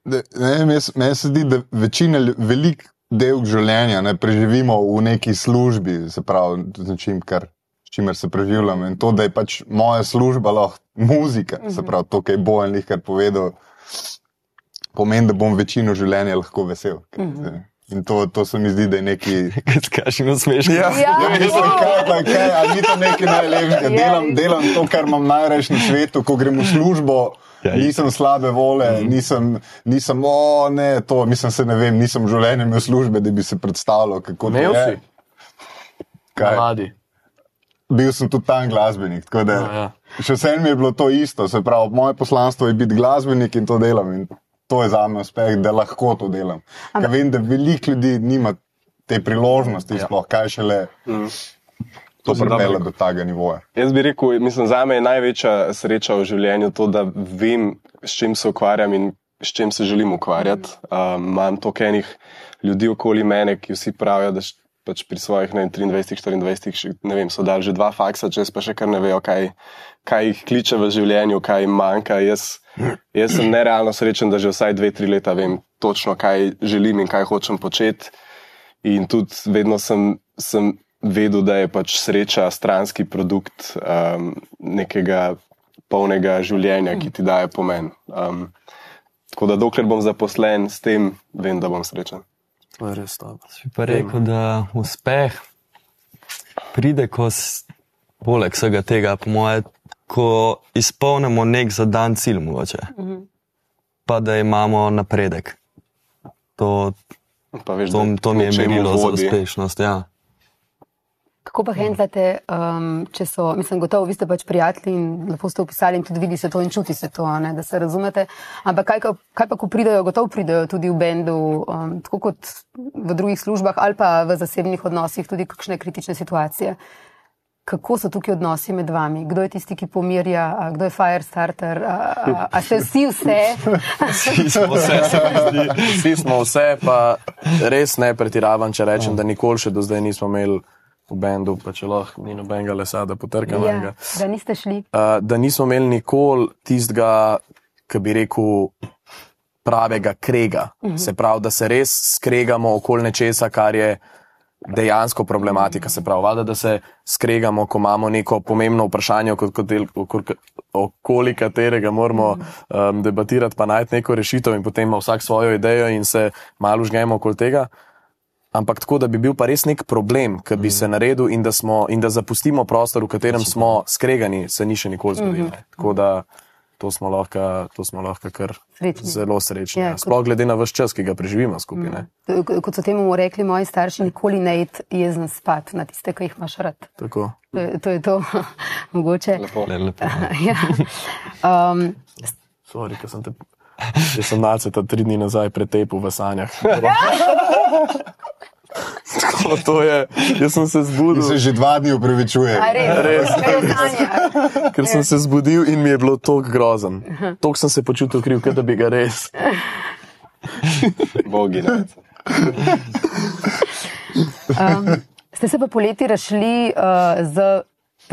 Da, ne vem, jaz- Meni se zdi, da večina, velik del življenja ne preživimo v neki službi, se pravi, z nečim, kar, s čimer se preživljam. In to, da je pač moja služba lahko muzika, se pravi, to, kar je Bojan Lihkar povedal, pomeni, da bom večino življenja lahko vesel. In to, to se mi zdi, da je neki. (laughs) Kaj je smešno? Ja. Ja, Ne vem, kaj, kaj, kaj, ali ni to nekaj najlepšega. Ja. Delam, delam to, kar imam najraje na svetu, ko grem v službo. Ja, Nisem slabe vole, Mhm. nisem, nisem, o ne, to, mislim, se ne vem, nisem v življenju imel službe, da bi se predstavljal, kako to Imel je. si, Kaj? mladi. Bil sem tudi tam glasbenik, tako da No, ja. še vsem je bilo to isto. Se pravi, moje poslanstvo je biti glasbenik in to delam. In to je za me uspeh, da lahko to delam. Ker vem, da veliko ljudi nima te priložnosti, ja. sploh kaj šele. To dobro. do tega nivoja. Jaz bi rekel, mislim, za me je največja sreča v življenju to, da vem, s čim se ukvarjam in s čim se želim ukvarjati. Um, imam toliko enih ljudi okoli mene, ki vsi pravijo, da pač pri svojih vem, 23, 24, še, ne vem, so dali že dva faksa, čez pa še kar ne vejo, kaj, kaj jih kliče v življenju, kaj jim manjka. Jaz, jaz sem nerealno srečen, da že vsaj dve, tri leta vem točno, kaj želim in kaj hočem početi. In tudi vedno sem, sem vedel, da je pač sreča stranski produkt um, nekega polnega življenja, ki ti daje pomen. Um, tako da, dokler bom zaposlen s tem, vem, da bom srečen. To je res dobro. Bi pa rekel, da uspeh pride, ko poleg vsega tega, po moje, ko izpolnimo nek zadan cilj, mogoče. Pa da imamo napredek. To, Pa veš, to, to mi je merilo za uspešnost. Ja. Kako pa hendlate, um, če so, mislim, gotovo, vi ste pač prijatelji in lepo ste opisali in tudi vidi se to in čuti se to, a ne, da se razumete. Ampak kaj, ka- kaj pa, ko pridejo, gotovo pridejo tudi v bendu, um, tako kot v drugih službah ali pa v zasebnih odnosih, tudi kakšne kritične situacije. Kako so tukaj odnosi med vami? Kdo je tisti, ki pomirja, a kdo je fire starter, a, a, a ste vsi vse? Vsi smo vse, pa res ne pretiravam, če rečem, da nikoli še do zdaj nismo imeli v bendu, pa če lahko ni nobenega lesa, da potrkam ja, da niste šli. Uh, da nismo imeli nikoli tistega, ki bi rekel, pravega krega. Mhm. Se pravi, da se res skregamo okoli nečesa, kar je dejansko problematika. Se pravi, valjda, da se skregamo, ko imamo neko pomembno vprašanje, okoli, katerega moramo um, debatirati, pa najti neko rešitev, in potem ima vsak svojo idejo in se malo žgemo okoli tega. Ampak tako, da bi bil pa res nek problem, ki bi se naredil in da, smo, in da zapustimo prostor, v katerem smo skregani, se ni še nikoli zgodilo. ne. Tako da to smo lahko, to smo lahko kar Srečni. zelo srečni. Ja, Ja, kot- Sploh glede na vse čas, ki ga preživimo skupaj. ne. K- Kot so temu rekli moji starši, nikoli ne id jezen spat na tiste, ki jih imaš rad. Tako. To je to, je to. (laughs) mogoče. Lepo. Le, (laughs) lepo, ja. um, Sorry, ker sem te. (laughs) Jaz sem malce ta tri dni nazaj pretepil v sanjah. Tako to je, jaz sem se In zbudil. se že dva dni upravičuje. a res, Res. sanja? Ker sem se zbudil in mi je bilo tako grozen. Tako sem se počutil kriv, kot da bi ga res. Bogi. Um, ste se pa poleti rašli uh, z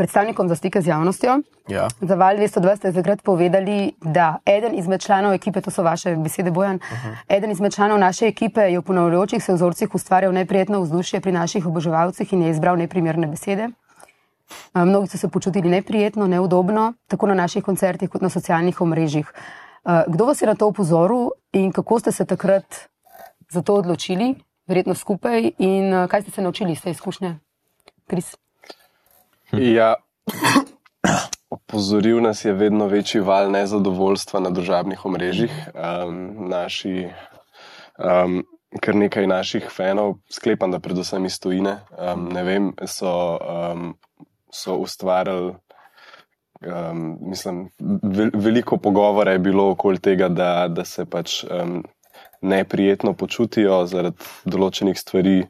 predstavnikom za stike z javnostjo. Ja. Za Val 202 ste takrat povedali, da eden izmed članov ekipe, to so vaše besede, Bojan, uh -huh. eden izmed članov naše ekipe je v ponavljajočih se vzorcih ustvarjal neprijetno vzdušje pri naših oboževalcih in je izbral neprimerne besede. Mnogi so se počutili neprijetno, neudobno, tako na naših koncertih kot na socialnih omrežjih. Kdo vas je na to upozoril in kako ste se takrat za to odločili, verjetno skupaj, in kaj ste se naučili iz te izkušnje? Kris. Ja, opozoril nas je vedno večji val nezadovoljstva na družabnih omrežjih. Um, naši, um, kar nekaj naših fanov, sklepam, da predvsem iz tujine, um, ne vem, so, um, so ustvarjali. Um, mislim, ve, veliko pogovora je bilo okoli tega, da, da se pač um, neprijetno počutijo zaradi določenih stvari,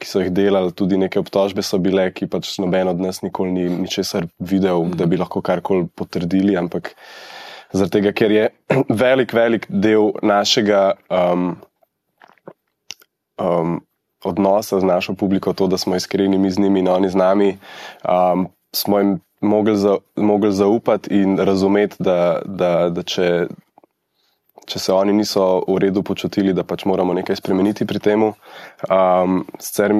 ki so jih delali, tudi neke obtožbe so bile, ki pač noben od nas nikoli ni ničesar videl, da bi lahko karkoli potrdili, ampak zaradi tega, ker je (clears throat) velik, velik del našega um, um, odnosa z našo publiko, to, da smo iskreni mi z njimi in oni z nami, um, smo jim mogli, za, mogli zaupati in razumeti, da, da, da če, če se oni niso v redu počutili, da pač moramo nekaj spremeniti pri tem. Um, sicer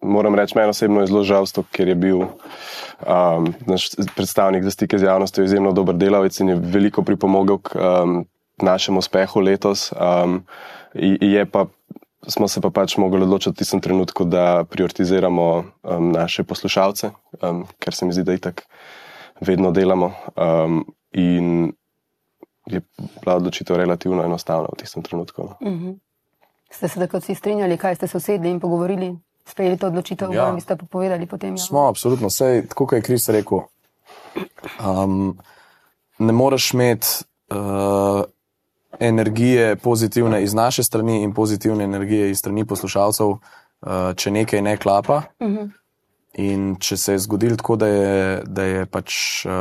moram reči, meni osebno je zelo žalstvo, ker je bil um, naš predstavnik za stike z javnostjo izjemno dober delavec in je veliko pripomogel k um, našemu uspehu letos. Um, je pa smo se pa pač mogli odločiti v tistem trenutku, da prioritiziramo um, naše poslušalce, um, ker se mi zdi, da je tako vedno delamo. Um, in je bila odločitev relativno enostavna v tistem trenutku. No. Uh -huh. Ste se takrat vsi strinjali, kaj ste se usedli in pogovorili, sprejeli to odločitev, Ja. ali ste pa povedali potem? Ja. Smo, absolutno. Sej, tako kot je Kris rekel, um, ne moreš imeti uh, energije pozitivne iz naše strani in pozitivne energije iz strani poslušalcev, uh, če nekaj ne klapa. Uh -huh. In če se je zgodilo tako, da je, da je pač uh,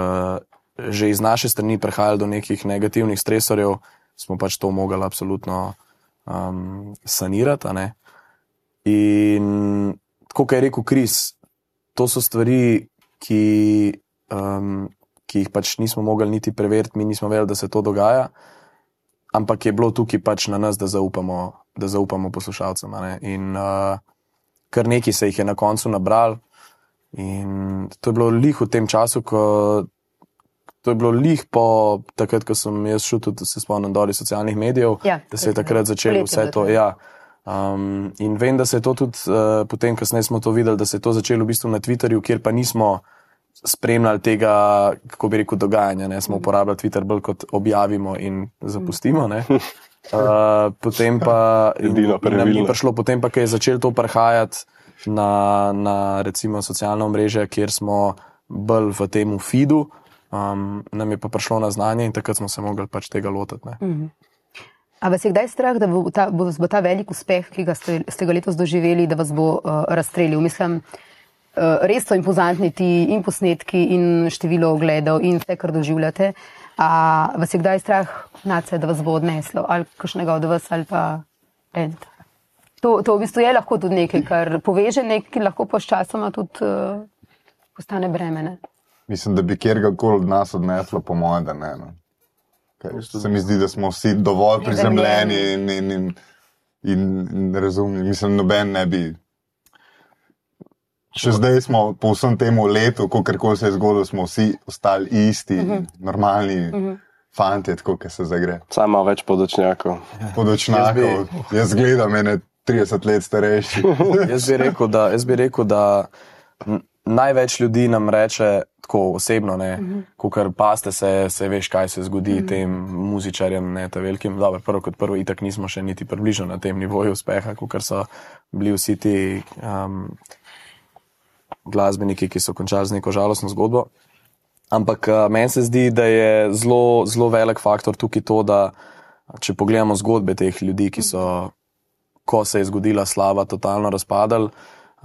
že iz naše strani prihajalo do nekih negativnih stresorjev, smo pač to mogli absolutno um, sanirati. In tako kot je rekel Kris, to so stvari, ki, um, ki jih pač nismo mogli niti preveriti, mi nismo vedeli, da se to dogaja. Ampak je bilo tukaj pač na nas, da zaupamo, da zaupamo poslušalcem. In uh, kar nekaj se jih je na koncu nabral. In to je bilo lih v tem času, ko. To je bilo lih po takrat, ko sem jaz šel tudi, se spomnim, dol iz socialnih medijev, Ja, da se je je takrat začelo vse to. Ja. Um, in vem, da se je to tudi uh, potem, kasneje smo to videli, da se je to začelo v bistvu na Twitterju, kjer pa nismo spremljali tega, kako bi rekel, dogajanja. Ne? Smo uporabljali Twitter bolj kot objavimo in zapustimo. Ne? Uh, (laughs) potem pa in, Edino in nam ni pravilno. prišlo, potem pa, ko je začelo to prihajati na, na recimo socialna omrežja, kjer smo bolj v tem feedu, um, nam je pa prišlo na znanje in takrat smo se mogli pač tega lotiti. ne. A vas je kdaj strah, da bo ta, bo, bo ta velik uspeh, ki ga ste, ste ga letos doživeli, da vas bo uh, razstrelil? Mislim, uh, res so impozantni ti in posnetki, in število ogledov, in vse, kar doživljate. A vas je kdaj strah, nace, da vas bo odneslo, ali kakšnega od vas, ali pa end? To, to v bistvu je lahko tudi nekaj, kar poveže nekaj, ki lahko pa sčasoma tudi uh, postane bremene. Mislim, da bi kjerkoli od nas odneslo, po mojem, da ne. No. Ker Se mi zdi, da smo vsi dovolj prizemljeni in, in, in, in, in razumni. Mislim, noben ne bi. Še zdaj smo po vsem tem letu, ko kar se je zgodilo, smo vsi ostali isti, uh -huh. normalni uh -huh. fanti, tako kot se zagre. Sama več podočnjakov. Podočnjakov. Jaz gledam, mene 30 let starejši. (laughs) Jaz bi rekel, da, jaz bi rekel, da največ ljudi nam reče tako osebno, ne, Mhm. ko kar paste se, se veš, kaj se zgodi tem muzičarjem, ne ta velikim. Dobro, prvo kot prvo, itak nismo še niti približno na tem nivoju uspeha, kot so bili vsi ti um, glasbeniki, ki so končali z neko žalostno zgodbo. Ampak uh, meni se zdi, da je zelo, zelo velik faktor tukaj to, da če pogledamo zgodbe teh ljudi, ki so, ko se je zgodila slava, totalno razpadali,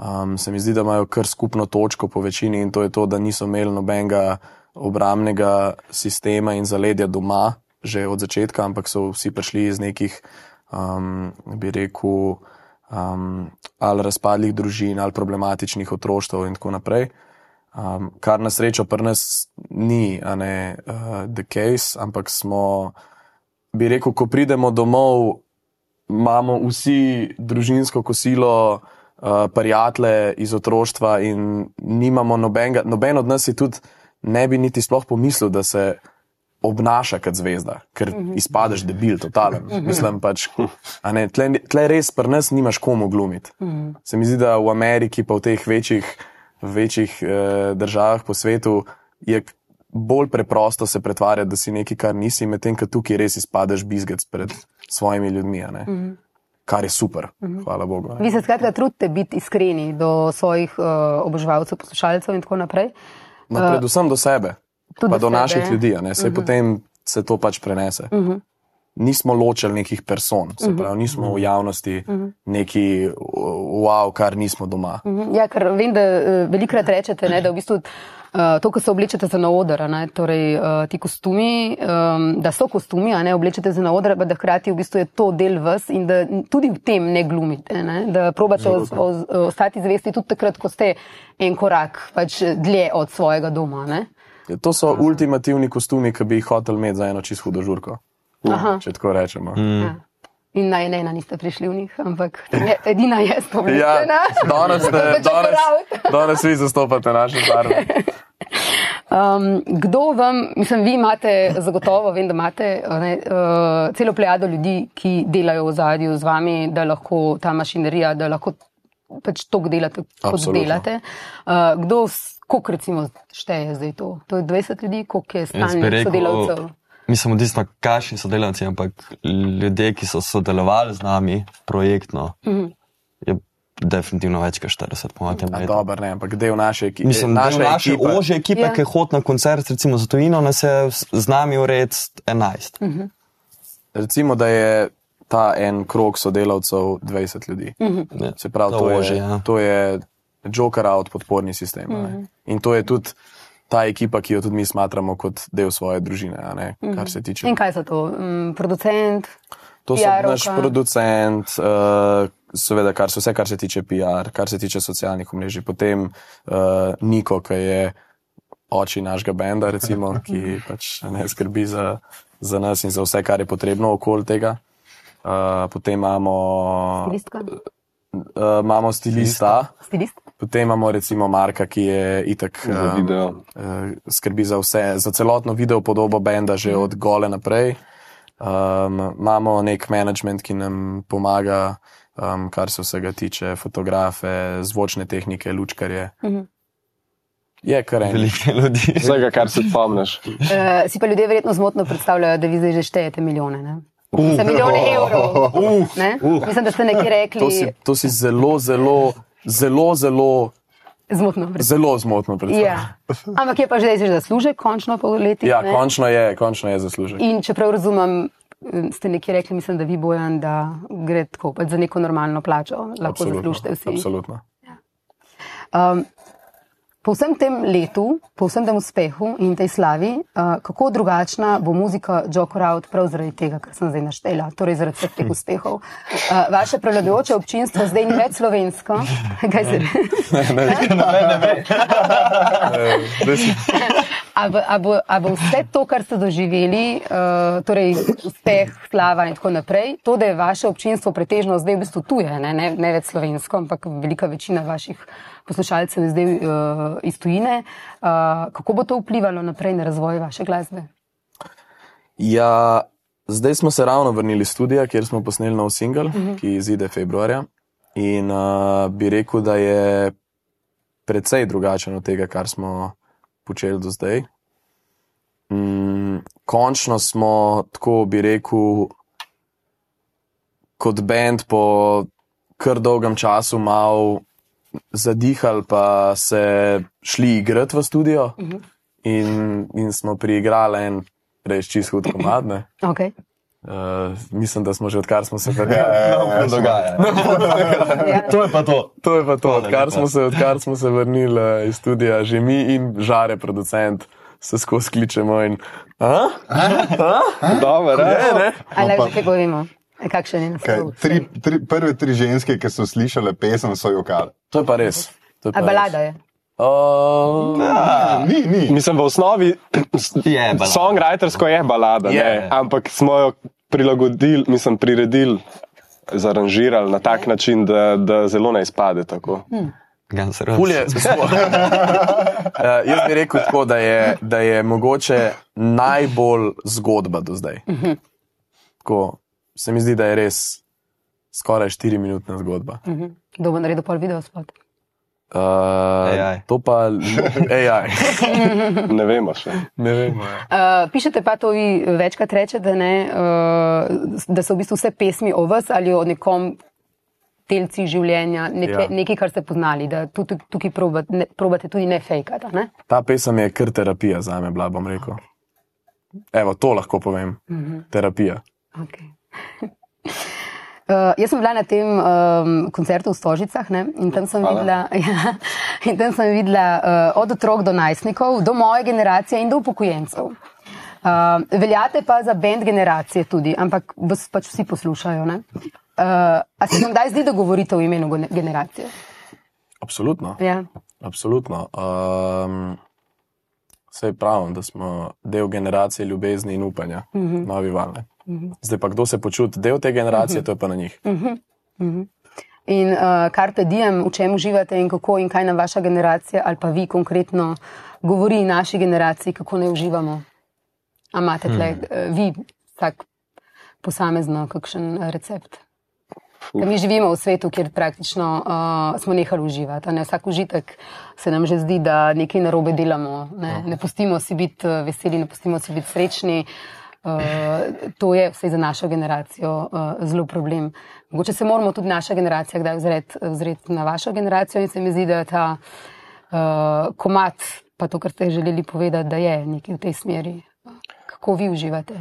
um, se mi zdi, da imajo kar skupno točko po večini in to je to, da niso imeli nobenega obramnega sistema in zaledja doma, že od začetka, ampak so vsi prišli iz nekih, um, bi rekel, um, ali razpadlih družin, ali problematičnih otroštv in tako naprej. Um, kar na srečo pri nas ni, a ne uh, the case, ampak smo, bi rekel, ko pridemo domov, imamo vsi družinsko kosilo, uh, prijatelje iz otroštva in nimamo nobenega, noben od nas si tudi ne bi niti sploh pomislil, da se obnaša kot zvezda, ker izpadeš debil, totalen. Mislim pač, ne, tle, tle res pri nas nimaš komu glumiti. Se mi zdi, da v Ameriki pa v teh večjih, večjih eh, državah po svetu je bolj preprosto se pretvarjati, da si nekaj, kar nisi, medtem ko tukaj res izpadeš bizgec pred svojimi ljudmi, a ne. Kar je super, hvala Bogu. ne. Vi se skratka trudite biti iskreni do svojih uh, oboževalcev, poslušalcev in tako naprej. No, predvsem do sebe, Tudi pa do do sebe. naših ljudi, ne, se uh -huh. potem se to pač prenese. Uh -huh. Nismo ločili nekih person, se pravi, nismo v javnosti neki wow, kar nismo doma. Mhm. Ja, ker vem, da eh, velikrat rečete, ne, da v bistvu. Uh, to, ko se oblečete za na oder, torej uh, ti kostumi, um, da so kostumi, a ne oblečete za na oder, pa da hkrati v bistvu je to del vas in da tudi v tem ne glumite, ne, da probate os, os, ostati zvesti tudi takrat, ko ste en korak pač dlje od svojega doma. Ne. To so ultimativni kostumi, ki bi jih hotel imeti za eno čisto hudo žurko. Aha. Če tako rečemo. Ja. In ne ena niste prišli v njih, ampak je, edina je Ja, spominjena. danes, ste, danes, danes vi zastopate naše barve. Um, kdo vam, mislim, vi imate zagotovo, vem, da imate ne, uh, celo plejado ljudi, ki delajo v zadju z vami, da lahko ta mašinerija, da lahko pač to delate, kot Absolutno. delate. Uh, kdo, koliko recimo šteje zdaj to? To je 20 ljudi, koliko je stalnih rekel, sodelavcev? Mislim, odvisno, kakšni sodelavci, ampak ljudje, ki so sodelovali z nami projektno, Mhm. je definitivno več kot 40, po mojem. Letu. Dober, ne, ampak del naše ekipe. Mislim, naša naše, naše ekipa, ože ekipe, Ja. ja. ki hod na koncert, recimo za tujino, nas je z nami ured 11. Mhm. Recimo, da je ta en krok sodelavcev 20 ljudi. Ja. Se pravi, To to, ožje, je, ja. to je Joker out podporni sistem. Mm -hmm. In to je tudi ta ekipa, ki jo tudi mi smatramo kot del svoje družine, ne, kar se tiče. In kaj so to? Um, producent? To so naš producent, uh, seveda, kar se, vse, kar se tiče PR, kar se tiče socialnih omrežij, potem uh, Niko, ki je oči našega benda, recimo, (laughs) ki pač ne skrbi za, za nas in za vse, kar je potrebno okoli tega. Uh, potem imamo, Stilistka? Uh, imamo stilista, Stilist? potem imamo recimo Marka, ki je itak Za um, uh, skrbi za vse, za celotno video podobo benda, že od gole naprej. Um, imamo nek management, ki nam pomaga, um, kar se vsega tiče, fotografe, zvočne tehnike, lučkarje. Je kar en. Veliko ljudi. Vsega, kar se spomniš. Uh, si pa ljudje verjetno zmotno predstavljajo, da vi zdaj že štejete milijone. Ne? Za milijone (laughs) evrov. Ne? Mislim, da ste nekje rekli To si, to si zelo, zelo, zelo, zelo, zmotno. predstavljate. zelo zmotno predstavljal. Ja. Ampak je pa že zdaj že zaslužek, končno po letih. Ja, ne? končno je, končno je zaslužek. In če prav razumem, ste nekje rekli, mislim, da vi bojan, da gre tako, za neko normalno plačo, lahko zaslužite vsi. Absolutno. Um, po vsem tem letu, po vsem tem uspehu in tej slavi, uh, kako drugačna bo muzika Joker Out prav zaradi tega, kar sem zdaj naštela, torej zaradi vseh teh uspehov. Uh, vaše prevladujoče občinstvo zdaj ni več slovensko. (laughs) Kaj se (laughs) A bo, a, bo, a bo vse to, kar ste doživeli, uh, torej uspeh, slava in tako naprej, to, da je vaše občinstvo pretežno zdaj v bistvu tuje, ne, ne, ne več slovensko, ampak velika večina vaših poslušalcev je zdaj uh, iz tujine, uh, kako bo to vplivalo naprej na razvoj vaše glasbe? Ja, zdaj smo se ravno vrnili iz studija, kjer smo posneli nov singel, uh -huh. ki izide februarja. In uh, bi rekel, da je precej drugačen od tega, kar smo počeli do zdaj. Mm, končno smo, tako bi rekel, kot bend po kar dolgem času malo zadihali, pa se šli igrati v studio. Uh -huh. in, in smo priigrali en res čist hud komad. ne. Okay. Uh, mislim, da smo že odkar smo se (laughs) vrnili. Ja, dogaja. (laughs) Ja. To je pa to. To je pa to, odkar smo se, odkar smo se vrnili uh, iz studija, že mi in žare, producent, se skozi kličemo. In, a? Dobro, Ne, ne? ne. Ali že kaj govorimo? E, Kakšen je Kaj, naslov? tri, tri, prve tri ženske, ki so slišale pesem, so jokali. To je pa res. To je pa A balada je. Uh, Ni, ni. Mislim, v osnovi Je balada. songwritersko je balada, Je. ne, ampak smo jo prilagodili, mislim, priredili, zaranžirali na tak način, da, da zelo ne izpade tako. N' Pulje, uh, (laughs) jaz bi rekel tako, da je, da je mogoče najbolj zgodba do zdaj. Tako, se mi zdi, da je res skoraj 4-minutna zgodba. Kdo bo naredil pol video spot? Uh, AI. To pa AI. (laughs) Ne vemo še. Ne vem. Uh, pišete pa to, vi večkrat rečete, ne, uh, da so v bistvu vse pesmi o vas ali o nekom delci življenja, nekaj, Ja. ja. nekaj kar ste poznali, da tudi tukaj probate, ne, probate tudi ne fejkati. Ne? Ta pesem je kar terapija za me, bila bom rekel. Evo, to lahko povem. Mm -hmm. Terapija. Okay. Uh, (laughs) jaz sem bila na tem um, koncertu v Stožicah ne? in tam sem Hvala. videla, (laughs) ja, in tam sem videla uh, od otrok do najstnikov, do moje generacije in do upokojencev. Uh, veljate pa za bend generacije tudi, ampak vas pač vsi poslušajo. ne? Uh, a se vam kdaj zdi, da govorite v imenu gene- generacije? Absolutno. Ja. Absolutno. Um, Vse pravim, da smo del generacije ljubezni in upanja, mm -hmm. novi valne. Mm -hmm. Zdaj pa kdo se počuti del te generacije, mm -hmm. to je pa na njih. In uh, Carpe Diem, v čem uživate in kako in kaj nam vaša generacija ali pa vi konkretno govori naši generaciji, kako ne uživamo? A imate tle hmm. uh, vi tak posamezno kakšen eh, recept? Ker mi živimo v svetu, kjer praktično uh, smo nehali uživati. Ne? Vsak užitek se nam že zdi, da nekaj narobe delamo. Ne, ne pustimo si biti eh, veseli, ne pustimo si biti srečni. Uh, to je vse za našo generacijo uh, zelo problem. Mogoče se moramo tudi naša generacija kdaj ozreti ozret na vašo generacijo in se mi zdi, da ta uh, komat, pa to, kar ste želeli povedati, da je nekaj v tej smeri. Kako vi uživate?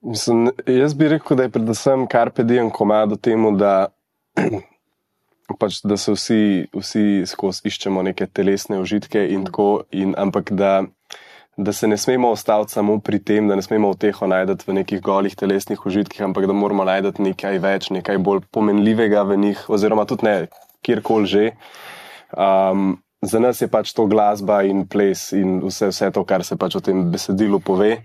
Mislim, jaz bi rekel, da je predvsem Carpe Diem komado temu, da, (clears throat) pač, da se vsi, vsi skozi iščemo neke telesne užitke, in tako, in, ampak da, da se ne smemo ostati samo pri tem, da ne smemo uteho najti v nekih golih telesnih užitkih, ampak da moramo najti nekaj več, nekaj bolj pomenljivega v njih, oziroma tudi ne kjerkoli že. Um, za nas je pač to glasba in ples in vse, vse to, kar se pač o tem besedilu pove.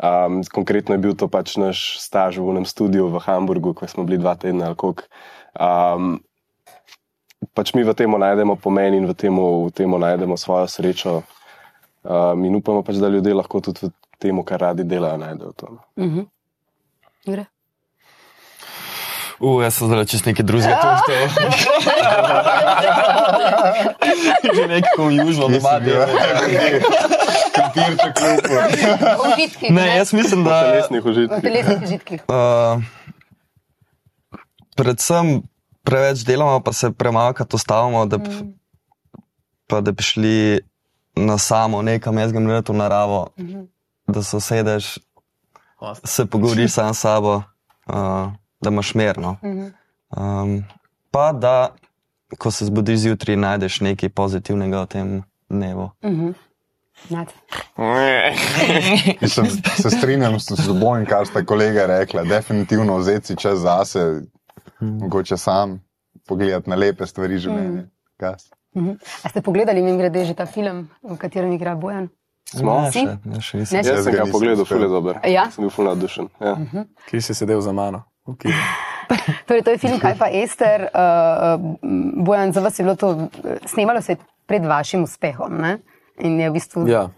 Um, konkretno je bil to pač naš staž v enem studiu v Hamburgu, ko smo bili dva tedna ali koliko. Um, pač mi v tem najdemo pomen in v tem najdemo svojo srečo. Um, in upamo pač, da ljudje lahko tudi v tem, kar radi delajo, najdejo to. no. Mhm. Jure? Uh, jaz sem zdaj čez nekaj drugega tuštev. (laughs) Že nekako južno doma dela. Krompirček lupo. Užitki. Ne, jaz mislim, da. Telesnih V užitkih. telesnih užitkih. Uh, predvsem preveč delamo, pa se premalkrat ustavimo, da, bi- pa da bi šli na samo nekam, jaz grem v naravo, da se usedeš, se pogovoriš sam s sabo, uh, da imaš merno. Um, pa da, ko se zbudiš zjutraj, najdeš nekaj pozitivnega v tem dnevu. Nad. (laughs) Mislim, se strinjam s s toboj, kar sta kolega rekla. Definitivno vzeti si čas zase, mogoče sam pogledati na lepe stvari življenja. Kas? Mhm. A ste pogledali mi grede že ta film, v katerem igra Bojan? Smo? Si? še, ne, še nisem. Ne, Jaz sem ga pogledal, ful je dober. Ja? Sem bil ful navdušen. Ja. Ki si sedel za mano. Okay. (laughs) Torej, to je film Kaj pa Ester. Uh, Bojan, za vas je bilo to, snemalo se je pred vašim uspehom. Ne? In je v bistvu Ja.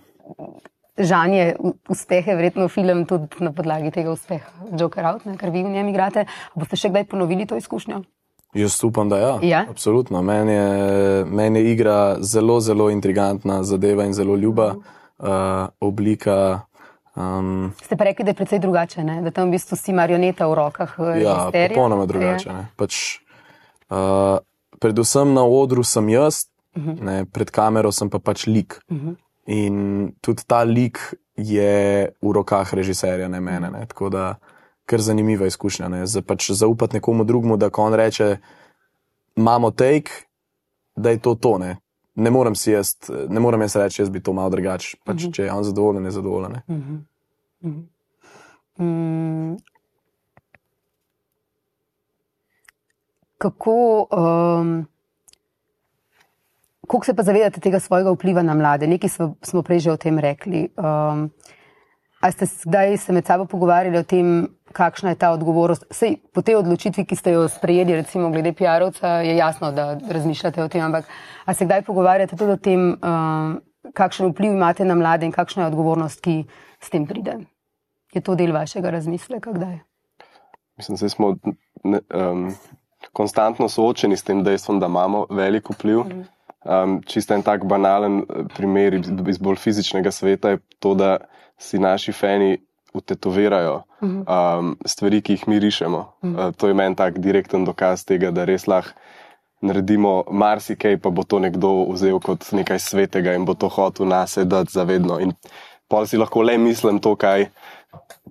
žanje uspehe, verjetno film tudi na podlagi tega uspeha. Joker out, ne, ker vi v njem igrate. A Boste še kdaj ponovili to izkušnjo? Jaz upam, da ja. Ja? Absolutno. Meni je, meni je igra zelo, zelo intrigantna zadeva in zelo ljuba uh, oblika. Um, Ste pa rekli, da je precej drugače, ne? da tam v bistvu si marioneta v rokah. eh, ja, popolnoma drugače. Ja. Pač, uh, predvsem na odru sem jaz, ne, pred kamero sem pa pač lik. In tudi ta lik je v rokah režiserja, ne mene. Ne. Tako da kar zanimiva izkušnja. Ne. Za, pač zaupati nekomu drugemu, da ko on reče, imamo take, da je to to. Ne. Morem si jaz, ne morem jaz reči, jaz bi to malo drugače. Pač, uh -huh. Če je on zadovoljen, je zadovoljen. ne. Mm. Kako, um, kako se pa zavedate tega svojega vpliva na mlade? Nekaj smo, smo prej že o tem rekli. Um, a ste se kdaj se med sabo pogovarjali o tem, kakšna je ta odgovornost? Sej, po tej odločitvi, ki ste jo sprejeli, recimo glede PR-ovca, je jasno, da razmišljate o tem, ampak a se kdaj pogovarjate tudi o tem, um, kakšen vpliv imate na mlade in kakšna je odgovornost, ki s tem pride? Je to del vašega razmisleka, kdaj? Mislim, da smo ne, um, konstantno soočeni s tem dejstvom, da imamo velik vpliv. Um, čisto en tak banalen eh, primer iz, iz bolj fizičnega sveta je to, da si naši fani utetovirajo um, stvari, ki jih mi rišemo. Uh, to je meni tak direkten dokaz tega, da res lahko naredimo marsikaj, pa bo to nekdo vzel kot nekaj svetega in bo to hotel nas dati zavedno. In pa si lahko le mislim to, kaj,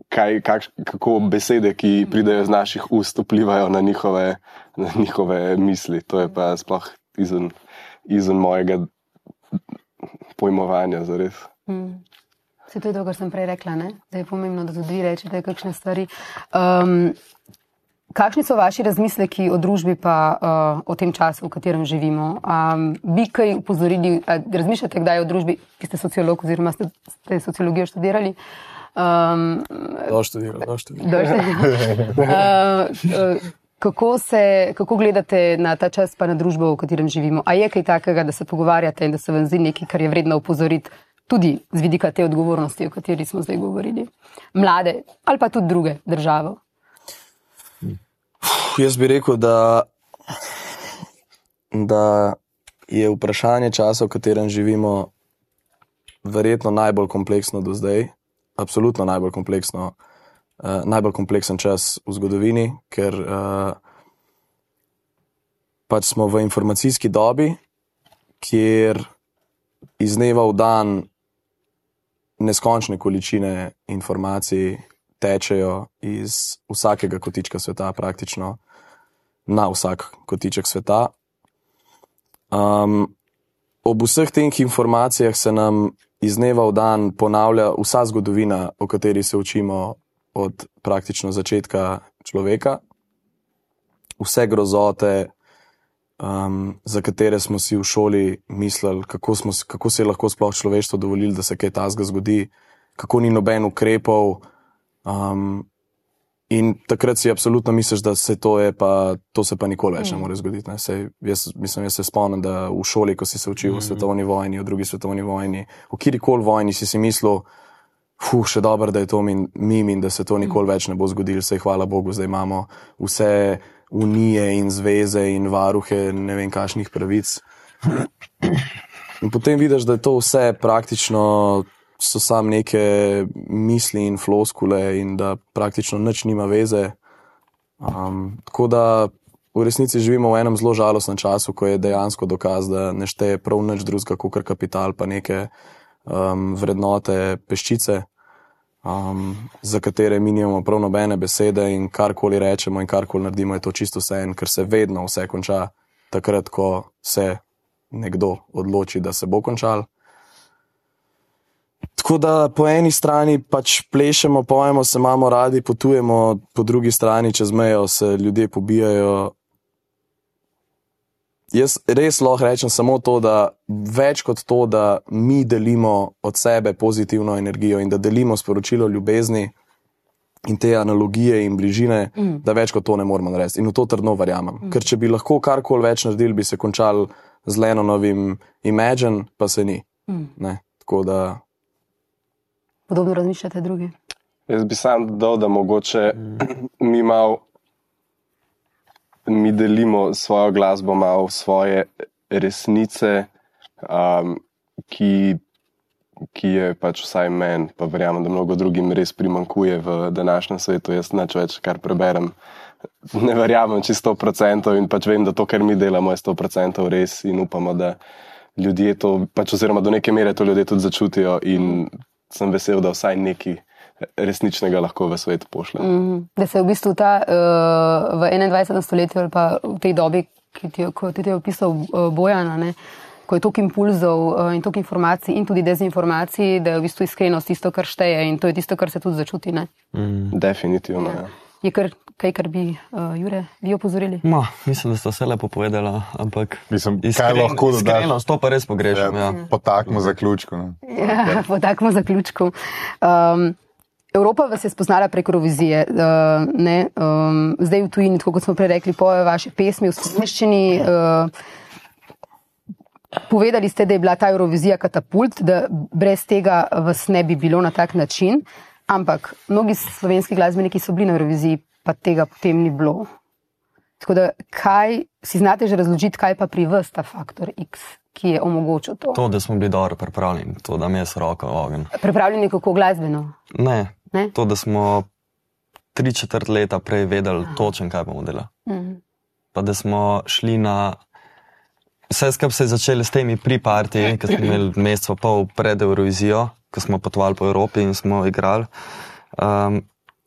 kaj, kak, kako besede, ki pridejo iz naših ust, vplivajo na njihove, na njihove misli. To je pa sploh izven, izven mojega pojmovanja, zares. Mm. Se to je to, kar sem prej rekla, ne? da je pomembno, da tudi vi rečete kakšne stvari. Um, kakšni so vaši razmisleki o družbi pa uh, o tem času, v katerem živimo? Um, bi kaj upozorili, razmišljate kdaj o družbi, ki ste sociolog oziroma ste, ste sociologijo študirali? Um, Doštudiral, doštudiral. Doštudiral. (laughs) uh, uh, Kako, se, kako gledate na ta čas, pa na družbo, v katerem živimo? A je kaj takega, da se pogovarjate in da se vam zdi nekaj, kar je vredno upozoriti, tudi z vidika te odgovornosti, o kateri smo zdaj govorili? Mlade ali pa tudi druge države? Jaz bi rekel, da, da je vprašanje časa, v katerem živimo, verjetno najbolj kompleksno do zdaj, absolutno najbolj kompleksno uh, najbolj kompleksen čas v zgodovini, ker uh, pač smo v informacijski dobi, kjer iz dneva v dan neskončne količine informacij tečejo iz vsakega kotička sveta, praktično na vsak kotiček sveta. Um, ob vseh teh informacijah se nam iz dneva v dan ponavlja vsa zgodovina, o kateri se učimo od praktično začetka človeka, vse grozote, um, za katere smo si v šoli mislili, kako, smo, kako se je lahko sploh človeštvo dovolilo, da se kaj tasga zgodi, kako ni noben ukrepov. Um, in takrat si absolutno misliš, da se to, pa, to se pa nikoli več ne more zgoditi. Ne. Sej, jaz, mislim, jaz se spomnim, da v šoli, ko si se učil mm -hmm. o svetovni vojni, o drugi svetovni vojni, o kjerkoli vojni si si mislil, Fuh, še dobro, da je to min, mim in da se to nikoli več ne bo zgodilo. Sej hvala Bogu, zdaj imamo vse unije in zveze in varuhe ne vem kakšnih pravic. In potem vidiš, da je to vse praktično so samo neke misli in floskule in da praktično nič nima veze. Um, tako da v resnici živimo v enem zelo žalostnem času, ko je dejansko dokaz, da ne šteje prav nič drugega kot kapital, pa neke um, vrednote peščice, um, za katere mi nimamo prav nobene besede in karkoli rečemo in karkoli naredimo, je to čisto vse en, ker se vedno vse konča takrat, ko se nekdo odloči, da se bo končal. Tako da po eni strani pač plešemo, pojemo se, imamo radi, potujemo, po drugi strani čez mejo se ljudje pobijajo, Jaz res lahko rečem samo to, da več kot to, da mi delimo od sebe pozitivno energijo in da delimo sporočilo ljubezni in te analogije in bližine, mm. da več kot to ne moremo narediti. In v to trdno verjamem. Mm. Ker če bi lahko karkoli več naredili, bi se končal z Leno novim Imagine, pa se ni. Mm. Podobno razmišljate drugi. Jaz bi sam dodal, da mogoče mm. (clears throat) mi malo mi delimo svojo glasbo, malo svoje resnice, um, ki, ki je pač vsaj meni, pa verjamem, da mnogo drugim res primankuje v današnjem svetu. Jaz neč več, kar preberem, ne verjamem čisto 100% in pač vem, da to, kar mi delamo, je 100% res in upamo, da ljudje to, pač oziroma do neke mere to ljudje tudi začutijo in sem vesel, da vsaj neki resničnega lahko v svet pošlje. Mm -hmm. Da se v bistvu ta uh, v 21. stoletju ali pa v tej dobi, ki ti, ti je opisal uh, Bojana, ne, ko je toliko impulzov uh, in toliko informacij in tudi dezinformacij, da je v bistvu iskrenost tisto, kar šteje in to je tisto, kar se tudi začuti. Mm. Definitivno. Ja. Ja. Je kar kaj, kar bi, uh, Jure, vi opozorili? Ma, mislim, da ste vse lepo povedali, ampak mislim, iskren, kaj lahko dodati? Iskreno, to pa res pogrešam. Ja, ja. Potakmo zaključku. No. Ja, (laughs) potakmo zaključku. Um, Evropa vas je spoznala preko Eurovizije, uh, um, zdaj v tujini, kot smo prej rekli, poje vaše pesmi v slovenščini. Uh, povedali ste, da je bila ta Eurovizija katapult, da brez tega vas ne bi bilo na tak način, ampak mnogi slovenski glasbeniki so bili na Euroviziji, pa tega potem ni bilo. Tako da, kaj si znate že razložiti, kaj pa pri vas ta faktor X? Ki je omogočil to. To, da smo bili dobro pripravljeni, to, da mi je s roko ogen. Pripravljeni kako glasbeno? Ne, Ne? To, da smo tri četrt leta prej vedeli točno, kaj bomo delali. Mm. Pa da smo šli na vse skupaj se je začelo s temi priparti, ki smo imeli mesec pa pol pred Eurovizijo, ko smo potovali po Evropi in smo igrali. Um,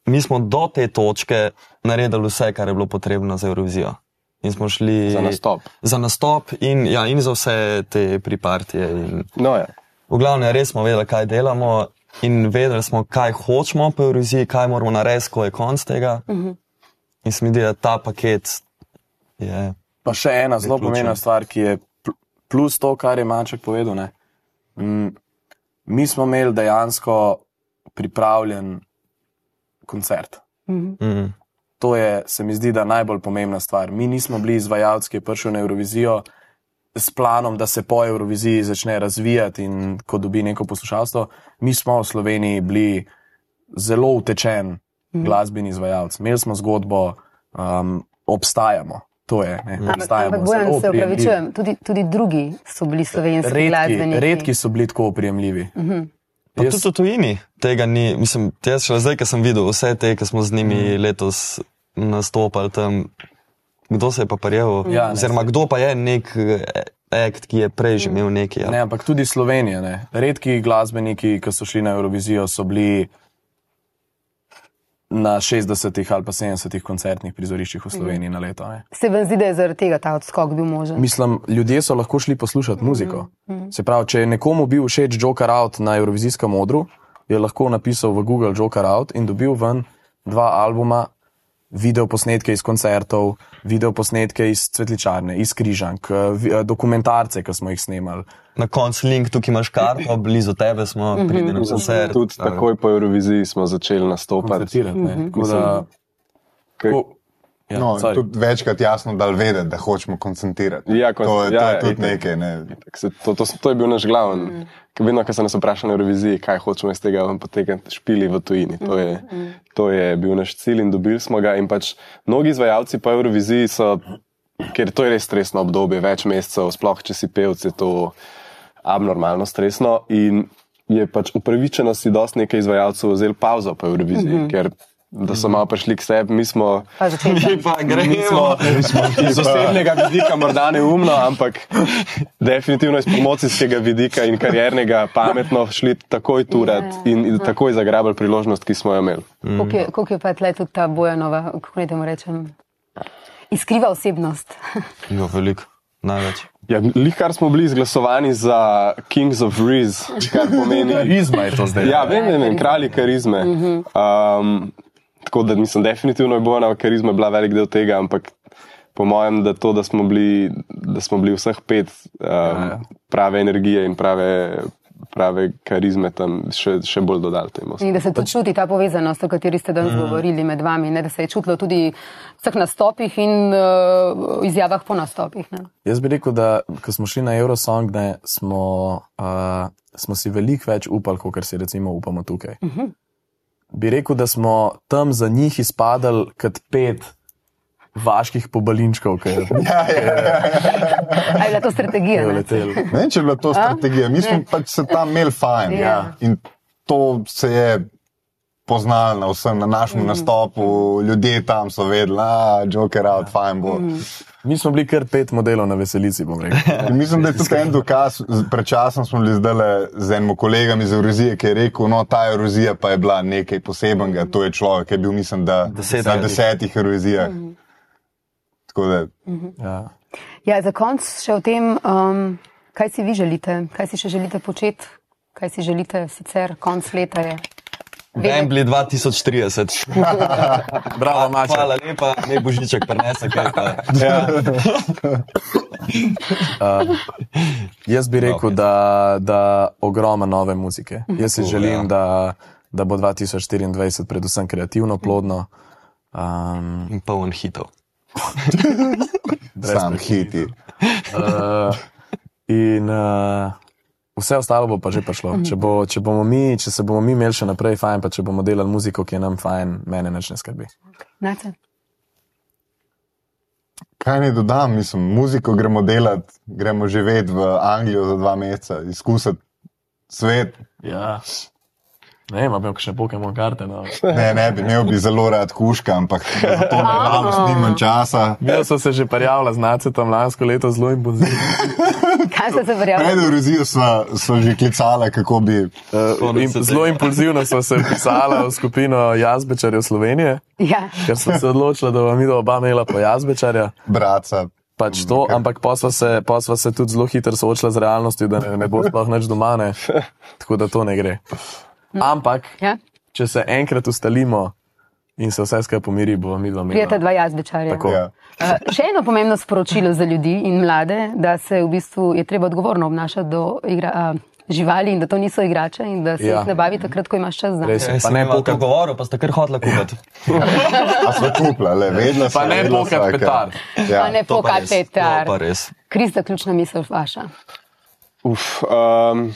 mi smo do te točke naredili vse, kar je bilo potrebno za Eurovizijo. In smo šli Za nastop. Za nastop in, ja, in za vse te pripartije. In, No, ja. v glavnem, res smo vedeli, kaj delamo in vedeli smo, kaj hočemo po Euroviziji, kaj moramo narediti, ko je konc tega. Uh -huh. In se mi zdi, da ta paket je. Pa še ena zelo pomembna stvar, ki je pl- plus to, kar je Maček povedal. ne. Mm, Mi smo imeli dejansko pripravljen koncert. Mm, To je, se mi zdi, da najbolj pomembna stvar. Mi nismo bili izvajalci, ki je prišel na Eurovizijo s planom, da se po Euroviziji začne razvijati in ko dobi neko poslušalstvo. Mi smo v Sloveniji bili zelo utečen glasbeni izvajalec. Imeli smo zgodbo, um, obstajamo. To je, ne, Ampak, obstajamo. ampak bojem zelo se upravičujem, tudi, tudi drugi so bili slovenski Redki, glasbeniki. redki so bili tako oprijemljivi. Uh -huh. Pa tudi v tujini tega ni, mislim, jaz šele zdaj, ko sem videl vse te, ki smo z njimi letos nastopali tam, kdo se je pa prijel, Ja, ne, oziroma kdo pa je nek eh, akt, ki je prej že imel neki. Ja. Ne, ampak tudi Slovenija. Ne. Redki glasbeniki, ki so šli na Eurovizijo, so bili na 60 ali pa 70 koncertnih prizoriščih v Sloveniji na leto. Ne. Se vam zdi, da je zaradi tega ta odskok bil možen? Mislim, ljudje so lahko šli poslušati muziko. Se pravi, če je nekomu bil všeč Joker Out na Eurovizijskem odru, je lahko napisal v Google Joker Out in dobil ven dva albuma, video posnetke iz koncertov, video posnetke iz Cvetličarne, iz Križank, eh, eh, dokumentarce, ki smo jih snemali. Na koncu link, tukaj imaš karto, blizu tebe smo, pridi na koncert. Tudi takoj po Euroviziji smo začeli nastopati. koncertirati. ne. Tako da- Kaj- tako- ja, No, sorry. tudi večkrat jasno dal vedeti, da hočemo koncentrirati. Ja, kon- to je, ja, to je ja, tudi itak. nekaj. Ne. Tak se- To, to, to je bil naš glaven. Mm. Vedno, ko se nas vpraša na reviziji, kaj hočemo iz tega potekati, špili v tujini. To je, to je bil naš cilj in dobili smo ga. In pač mnogi izvajalci po Euroviziji so, ker to je res stresno obdobje, več mesecev, sploh če si pevc, je to abnormalno stresno. In je pač upravičeno si dosti nekaj izvajalcev vzeli pauzo po Euroviziji, mm -hmm. ker da so malo prišli k sebi, mi smo. Tam. Pa Mi gremo. iz osebnega vidika morda neumno, ampak definitivno iz promocijskega vidika in kariernega pametno šli takoj turat in, in takoj zagrabili priložnost, ki smo jo imeli. Koliko je, koliko je pa tle tudi ta bojanova, kako naj temu rečem, iskriva osebnost? (laughs) Jo, veliko, največ. Ja, Lihkar smo bili izglasovani za Kings of Riz, kar pomeni. Karizma je to zdaj. Ja, vem, vem, vem kralji karizme. Um, tako da mislim, definitivno je Bojana karizma bila velik del tega, ampak po mojem, da to, da smo bili, da smo bili vseh pet um, prave energije in prave, prave karizme tam še, še bolj dodali temu. In da se tudi čuti ta povezanost, o kateri ste danes govorili med vami, ne? da se je čutilo tudi v vseh nastopih in uh, izjavah po nastopih. Ne? Jaz bi rekel, da ko smo šli na Eurosong, ne, smo, uh, smo si veliko več upali, kot si recimo upamo tukaj. Uh -huh. Bi rekel, da smo tam za njih izpadali kot pet vaških pobalinčkov, je Ali je bila to strategija? ne? letel. Ne vem, če je bila to strategija. Mi smo pač se tam imeli fajn. Ja. In to se je poznalo na vsem, na našem nastopu. Ljudje tam so vedeli, da je Joker out, fajn bo. Mi smo bili kar pet modelov na veselici, bom rekel. (laughs) In mislim, da je tudi en dokaz. Pred časom smo bili zdaj z enim kolegom iz Eurozije, ki je rekel, no, ta Eurozija pa je bila nekaj posebenega. To je človek, ki je bil, mislim, da Deset na desetih Eurozijah. Tako da Ja. Ja, za konec še o tem, um, kaj si vi želite, kaj si še želite početi, kaj si želite sicer, konc leta je. Wembley 2030. (laughs) Bravo, Maček. Hvala lepa, ne božiček prenese kaj. Pa. (laughs) Jaz bi rekel, da, da ogromno nove muzike. Jaz si želim, da, da bo 2024 predvsem kreativno, plodno. Um, In poln hitov. (laughs) sam hiti. uh, in uh, vse ostalo bo pa že prišlo. Če, bo, če, bomo mi, če se bomo mi imeli še naprej fajn, pa če bomo delali muziko, ki je nam fajn, mene nič ne skrbi. Nace? Kaj naj dodam, mislim, muziko gremo delati, gremo živeti v Anglijo za dva meseca, izkusiti svet. Ja. Ne vem, imam še Pokémon karte. No. (laughs) Ne, ne bi imel bi zelo rad kuška, ampak to (laughs) nažalost nimam časa. Jaz sem se že prijavila z nacetom lansko leto zelo impulzivno. Kaj ste se verjeli? Pred Eurozijo sva, sva že klicala, kako bi. Uh, in, zelo impulzivno sem se pisala v skupino jazbečarjev Slovenije, Ja. ker sem se odločila, da bom videla oba imela po jazbečarja. Braca. Pač to, ampak pa sva se, pa sva se tudi zelo hitro soočila z realnostjo, da ne, ne bo sploh nič doma, ne. tako da to ne gre. Ampak, Ja? če se enkrat ustalimo in se vse skupaj pomiri, bo mi dva Prijete imela. dva jazbečarja. Tako. Ja. Uh, še eno pomembno sporočilo za ljudi in mlade, da se v bistvu je treba odgovorno obnašati do igra, uh, živali in da to niso igrače in da se Ja. jih ne bavi takrat, ko imaš čas za je. Ej, Pa ne to pokat- govoril, pa ste kar hotla kupiti. (laughs) A sva kupla, le, vedela Pa ne sva, ker- petard. Ja. Pa ne To pa res, pokatetar. to pa res. Krista, ključna misel vaša. Uf, um,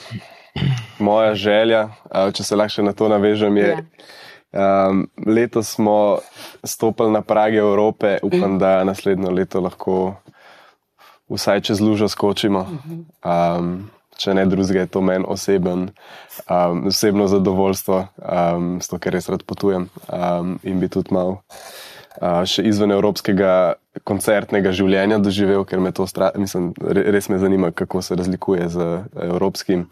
moja želja, uh, če se lahko še na to navežem, je. Um, letos smo stopili na prage Evrope, upam, da naslednjo leto lahko vsaj čez lužo skočimo. Um, če ne drugega, je to meni oseben, um, osebno zadovoljstvo, um, s to, ker res rad potujem um, in bi tudi mal uh, še izven evropskega koncertnega življenja doživel, ker me to stra mislim, re- res me zanima, kako se razlikuje z evropskim.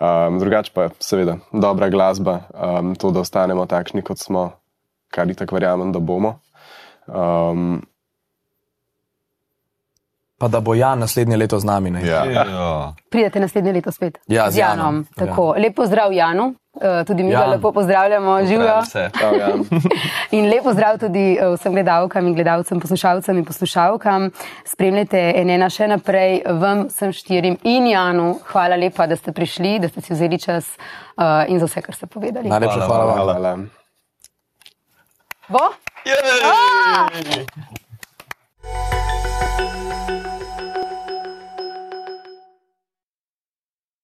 Um, drugače pa seveda dobra glasba, um, to, da ostanemo takšni, kot smo, kar i tako verjamem, da bomo. Um, Pa da bo Jan naslednje leto z nami. Ja. Ja. Pridete naslednje leto spet. Ja, z z Janom. Janom. Tako. Lep pozdrav Janu, uh, tudi mi ga Jan. lepo pozdravljamo, živijo. Ja. (laughs) In lepo zdrav tudi eh, vsem gledalkam in gledalcem, poslušalcem in poslušalkam. Spremljajte enena še naprej, vam, vsem štirim in Janu. Hvala lepa, da ste prišli, da ste si vzeli čas uh, in za vse, kar ste povedali. Najlepša hvala vam. Hvala. Bo? Jej!